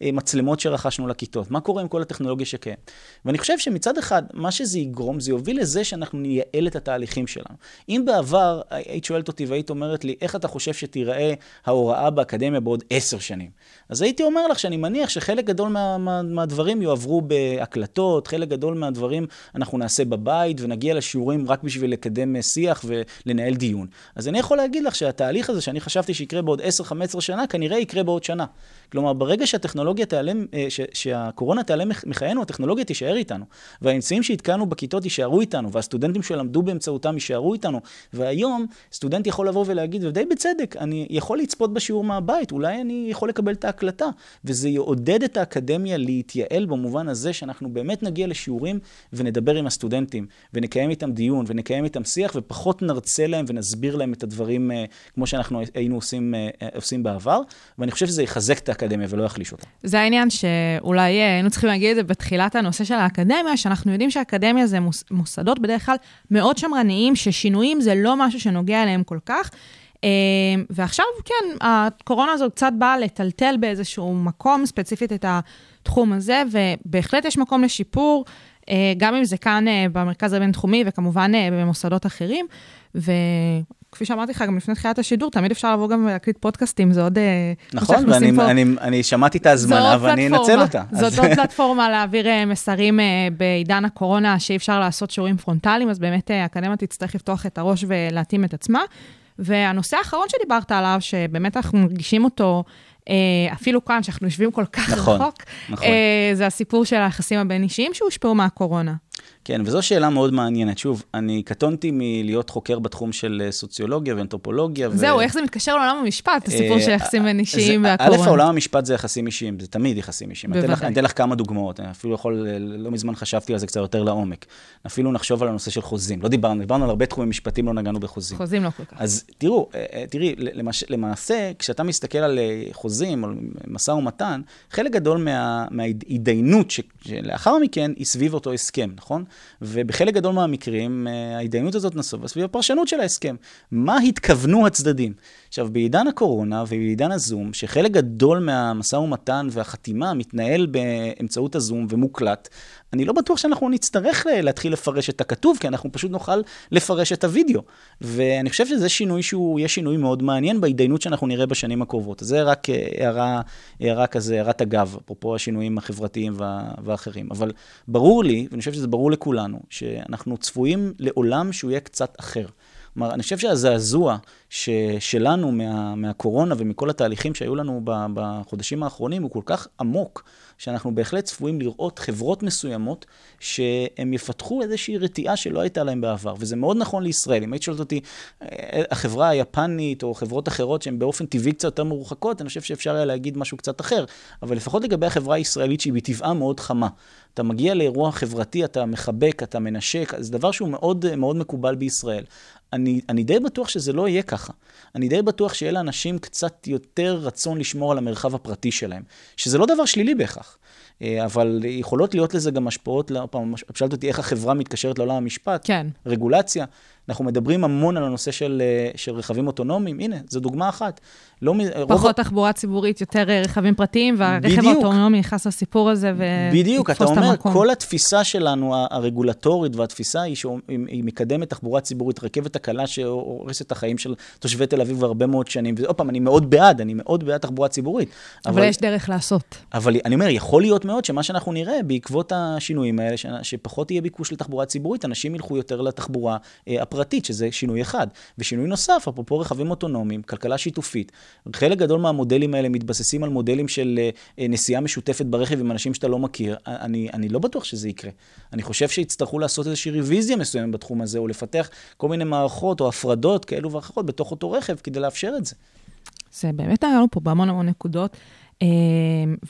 המצלמות שרכשנו לכיתות? מה קורה עם כל הטכנולוגיה שקיים? ואני חושב שמצד אחד, מה שזה יגרום, זה יוביל לזה שאנחנו נייעל את התהליכים שלנו. אם בעבר היית שואלת אותי והיית אומרת לי, איך אתה חושב שתיראה ההוראה באקדמיה בעוד עשר שנים? אז הייתי אומר לך שאני מניח שחלק גדול מה, מה, מהדברים יועברו בהקלטות, חלק גדול מהדברים אנחנו נעשה בבית ונגיע לשיעורים רק בשביל לקדם שיח ולנהל דיון. אז אני יכול להגיד לך שהתהליך הזה שאני חשבתי שיקרה בעוד 10-15 שנה, כנראה יקרה בעוד שנה. כלומר, ברגע שהטכנולוגיה תיעלם, אה, ש, שהקורונה תיעלם מחיינו, הטכנולוגיה תישאר איתנו. והאמצעים שהתקנו בכיתות יישארו איתנו, והסטודנטים שלמדו באמצעותם יישארו איתנו. והיום, סטודנט יכול לבוא ולהגיד, ודי בצדק, אני יכול לצפות בשיעור מהבית, אולי אני יכול לקבל את ההקלטה. וזה יעודד את האקדמיה להתייעל במובן הזה שאנחנו באמת נגיע לשיעורים ונדבר עם הסטודנטים, ונקיים איתם דיון, ונקיים איתם שיח, ופחות נרצה להם ונסביר להם את הדברים אה, כמו שאנחנו היינו עושים, אה, עושים בעבר. ואני חושב שזה יחזק את האקדמיה ולא יחליש אותה. זה העניין שאולי היינו צריכים להגיד את זה בתחילת הנושא של האקדמיה, שאנחנו יודעים שהאקדמיה זה מוס, מוסדות בדרך כלל מאוד שמרניים, ששינויים זה לא משהו שנוגע אליהם כל כך. ועכשיו, כן, הקורונה הזאת קצת באה לטלטל באיזשהו מקום, ספציפית את התחום הזה, ובהחלט יש מקום לשיפור, אה, גם אם זה כאן במרכז הבינתחומי וכמובן במוסדות אחרים. ו... כפי שאמרתי לך, גם לפני תחילת השידור, תמיד אפשר לבוא גם ולהקליט פודקאסטים, זה עוד... אה, נכון, ואני פה... אני, אני שמעתי את ההזמנה ואני אנצל אותה. זאת עוד פלטפורמה להעביר אה, מסרים אה, בעידן הקורונה, שאי אפשר לעשות שיעורים פרונטליים, אז באמת האקדמיה תצטרך לפתוח את הראש ולהתאים את עצמה. והנושא האחרון שדיברת עליו, שבאמת אנחנו מרגישים אותו, אפילו כאן, שאנחנו יושבים כל כך נכון, רחוק, נכון. זה הסיפור של היחסים הבין-אישיים שהושפעו מהקורונה. כן, וזו שאלה מאוד מעניינת. שוב, אני קטונתי מלהיות חוקר בתחום של אה, סוציולוגיה ואנתרופולוגיה. זהו, ו... איך זה מתקשר לעולם המשפט, הסיפור של יחסים בין אישיים והקורונה? א', העולם המשפט זה יחסים אישיים, זה תמיד יחסים אישיים. בוודאי. אני אתן לך כמה דוגמאות, אני אפילו יכול, אה, לא מזמן חשבתי על זה קצת יותר לעומק. אפילו נחשוב על הנושא של חוזים. לא דיברנו, דיברנו על הרבה תחומים משפטים, לא נגענו בחוזים. חוזים לא כל כך. אז תראו, אה, תראי, למש, למעשה, כשאתה מסתכל על חוזים, או משא ומתן, חלק גדול מה, מההתדיינות שלאחר מכן היא סביב אותו הסכם, נכון? ובחלק גדול מהמקרים אה, ההתדיינות הזאת נסובה סביב הפרשנות של ההסכם. מה התכוונו הצדדים? עכשיו, בעידן הקורונה ובעידן הזום, שחלק גדול מהמשא ומתן והחתימה מתנהל באמצעות הזום ומוקלט, אני לא בטוח שאנחנו נצטרך להתחיל לפרש את הכתוב, כי אנחנו פשוט נוכל לפרש את הוידאו. ואני חושב שזה שינוי שהוא יהיה שינוי מאוד מעניין בהתדיינות שאנחנו נראה בשנים הקרובות. זה רק אה, הערה, הערה כזה, הערת אגב, אפרופו השינויים החברתיים והאחרים. אבל ברור לי, ואני חושב שזה ברור לכולנו, שאנחנו צפויים לעולם שהוא יהיה קצת אחר. כלומר, אני חושב שהזעזוע ש, שלנו מה, מהקורונה ומכל התהליכים שהיו לנו ב, בחודשים האחרונים הוא כל כך עמוק, שאנחנו בהחלט צפויים לראות חברות מסוימות שהם יפתחו איזושהי רתיעה שלא הייתה להם בעבר, וזה מאוד נכון לישראל. אם היית שואלת אותי, אה, החברה היפנית או חברות אחרות שהן באופן טבעי קצת יותר מרוחקות, אני חושב שאפשר היה להגיד משהו קצת אחר, אבל לפחות לגבי החברה הישראלית שהיא בטבעה מאוד חמה. אתה מגיע לאירוע חברתי, אתה מחבק, אתה מנשק, זה דבר שהוא מאוד, מאוד מקובל בישראל. אני, אני די בטוח שזה לא יהיה ככה. אני די בטוח שיהיה לאנשים קצת יותר רצון לשמור על המרחב הפרטי שלהם, שזה לא דבר שלילי בהכרח. אה, אבל יכולות להיות לזה גם השפעות, לא, פעם, שאלת אותי איך החברה מתקשרת לעולם המשפט. כן. רגולציה. אנחנו מדברים המון על הנושא של, אה, של רכבים אוטונומיים, הנה, זו דוגמה אחת. לא, פחות רוב... תחבורה ציבורית, יותר אה, רכבים פרטיים, והרכב האוטונומי נכנס לסיפור הזה ויתפוס בדיוק, אתה אומר, כל התפיסה שלנו, הרגולטורית והתפיסה היא שהיא מקדמת תחבורה ציבורית, רכבת הקלה שהורסת את החיים של תושבי תל אביב הרבה מאוד שנים. ועוד פעם, אני מאוד בעד, אני מאוד בעד תחבורה ציבורית. אבל, אבל יש דרך לעשות. אבל אני אומר, יכול להיות מאוד שמה שאנחנו נראה בעקבות השינויים האלה, שפחות יהיה ביקוש לתחבורה ציבורית, אנשים ילכו יותר לתחבורה אה, הפרטית, שזה שינוי אחד. ושינוי נוסף, אפרופו רכבים אוטונומיים, כלכלה שיתופית. חלק גדול מהמודלים האלה מתבססים על מודלים של אה, נסיעה משותפת ברכב עם אנשים שאתה לא מכיר. אני, אני לא בטוח שזה יקרה. אני חושב שיצטרכו לעשות איזושהי רוויזיה מסוימת בתחום הזה, או לפתח כל מיני מערכות או הפרדות כאלו ואחרות בתוך אותו רכב כדי לאפשר את זה. זה באמת היה לנו פה בהמון המון נקודות. אה,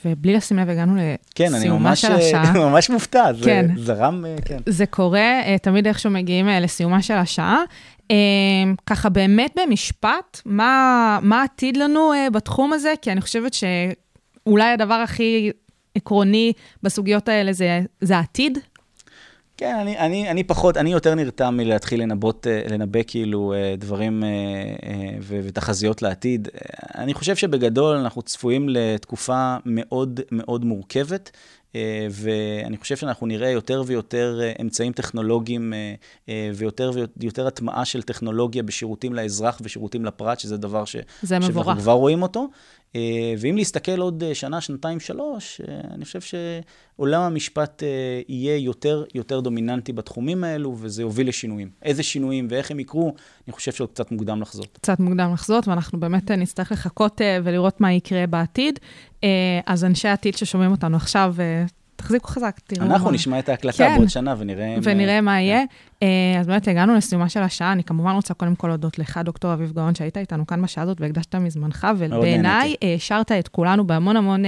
ובלי לשים לב, הגענו לסיומה של השעה. כן, אני ממש מופתע, זה כן. זרם, אה, כן. זה קורה, אה, תמיד איכשהו מגיעים לסיומה של השעה. ככה באמת במשפט, מה, מה עתיד לנו בתחום הזה? כי אני חושבת שאולי הדבר הכי עקרוני בסוגיות האלה זה, זה העתיד, כן, אני, אני, אני פחות, אני יותר נרתם מלהתחיל לנבות, אה, לנבא כאילו אה, דברים אה, ותחזיות לעתיד. אני חושב שבגדול אנחנו צפויים לתקופה מאוד מאוד מורכבת. ואני חושב שאנחנו נראה יותר ויותר אמצעים טכנולוגיים ויותר ויותר הטמעה של טכנולוגיה בשירותים לאזרח ושירותים לפרט, שזה דבר ש... זה מבורך. שאנחנו כבר רואים אותו. אה, ואם להסתכל עוד אה, שנה, שנתיים, שלוש, אה, אני חושב שעולם המשפט יהיה יותר, יותר דומיננטי בתחומים האלו, וזה יוביל לשינויים. איזה שינויים ואיך הם יקרו, אני חושב שעוד קצת מוקדם לחזות. קצת מוקדם לחזות, ואנחנו באמת נצטרך לחכות ולראות מה יקרה בעתיד. אז אנשי העתיד ששומעים אותנו עכשיו, תחזיקו חזק, תראו. אנחנו מה... נשמע את ההקלטה כן. בעוד שנה ונראה... ונראה מה יהיה. כן. אז באמת הגענו לסיומה של השעה. אני כמובן רוצה קודם כל להודות לך, דוקטור אביב גאון, שהיית איתנו כאן בשעה הזאת והקדשת מזמנך, ובעיניי השארת את כולנו בהמון המון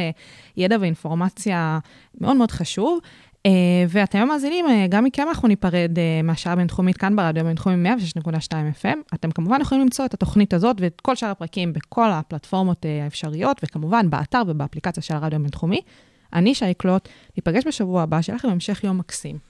ידע ואינפורמציה מאוד מאוד חשוב. Uh, ואתם המאזינים, uh, גם מכם אנחנו ניפרד uh, מהשעה הבינתחומית כאן ברדיו הבינתחומי 106.2 FM. אתם כמובן יכולים למצוא את התוכנית הזאת ואת כל שאר הפרקים בכל הפלטפורמות האפשריות, וכמובן באתר ובאפליקציה של הרדיו הבינתחומי. אני שי קלוט, ניפגש בשבוע הבא, שיהיה לכם המשך יום מקסים.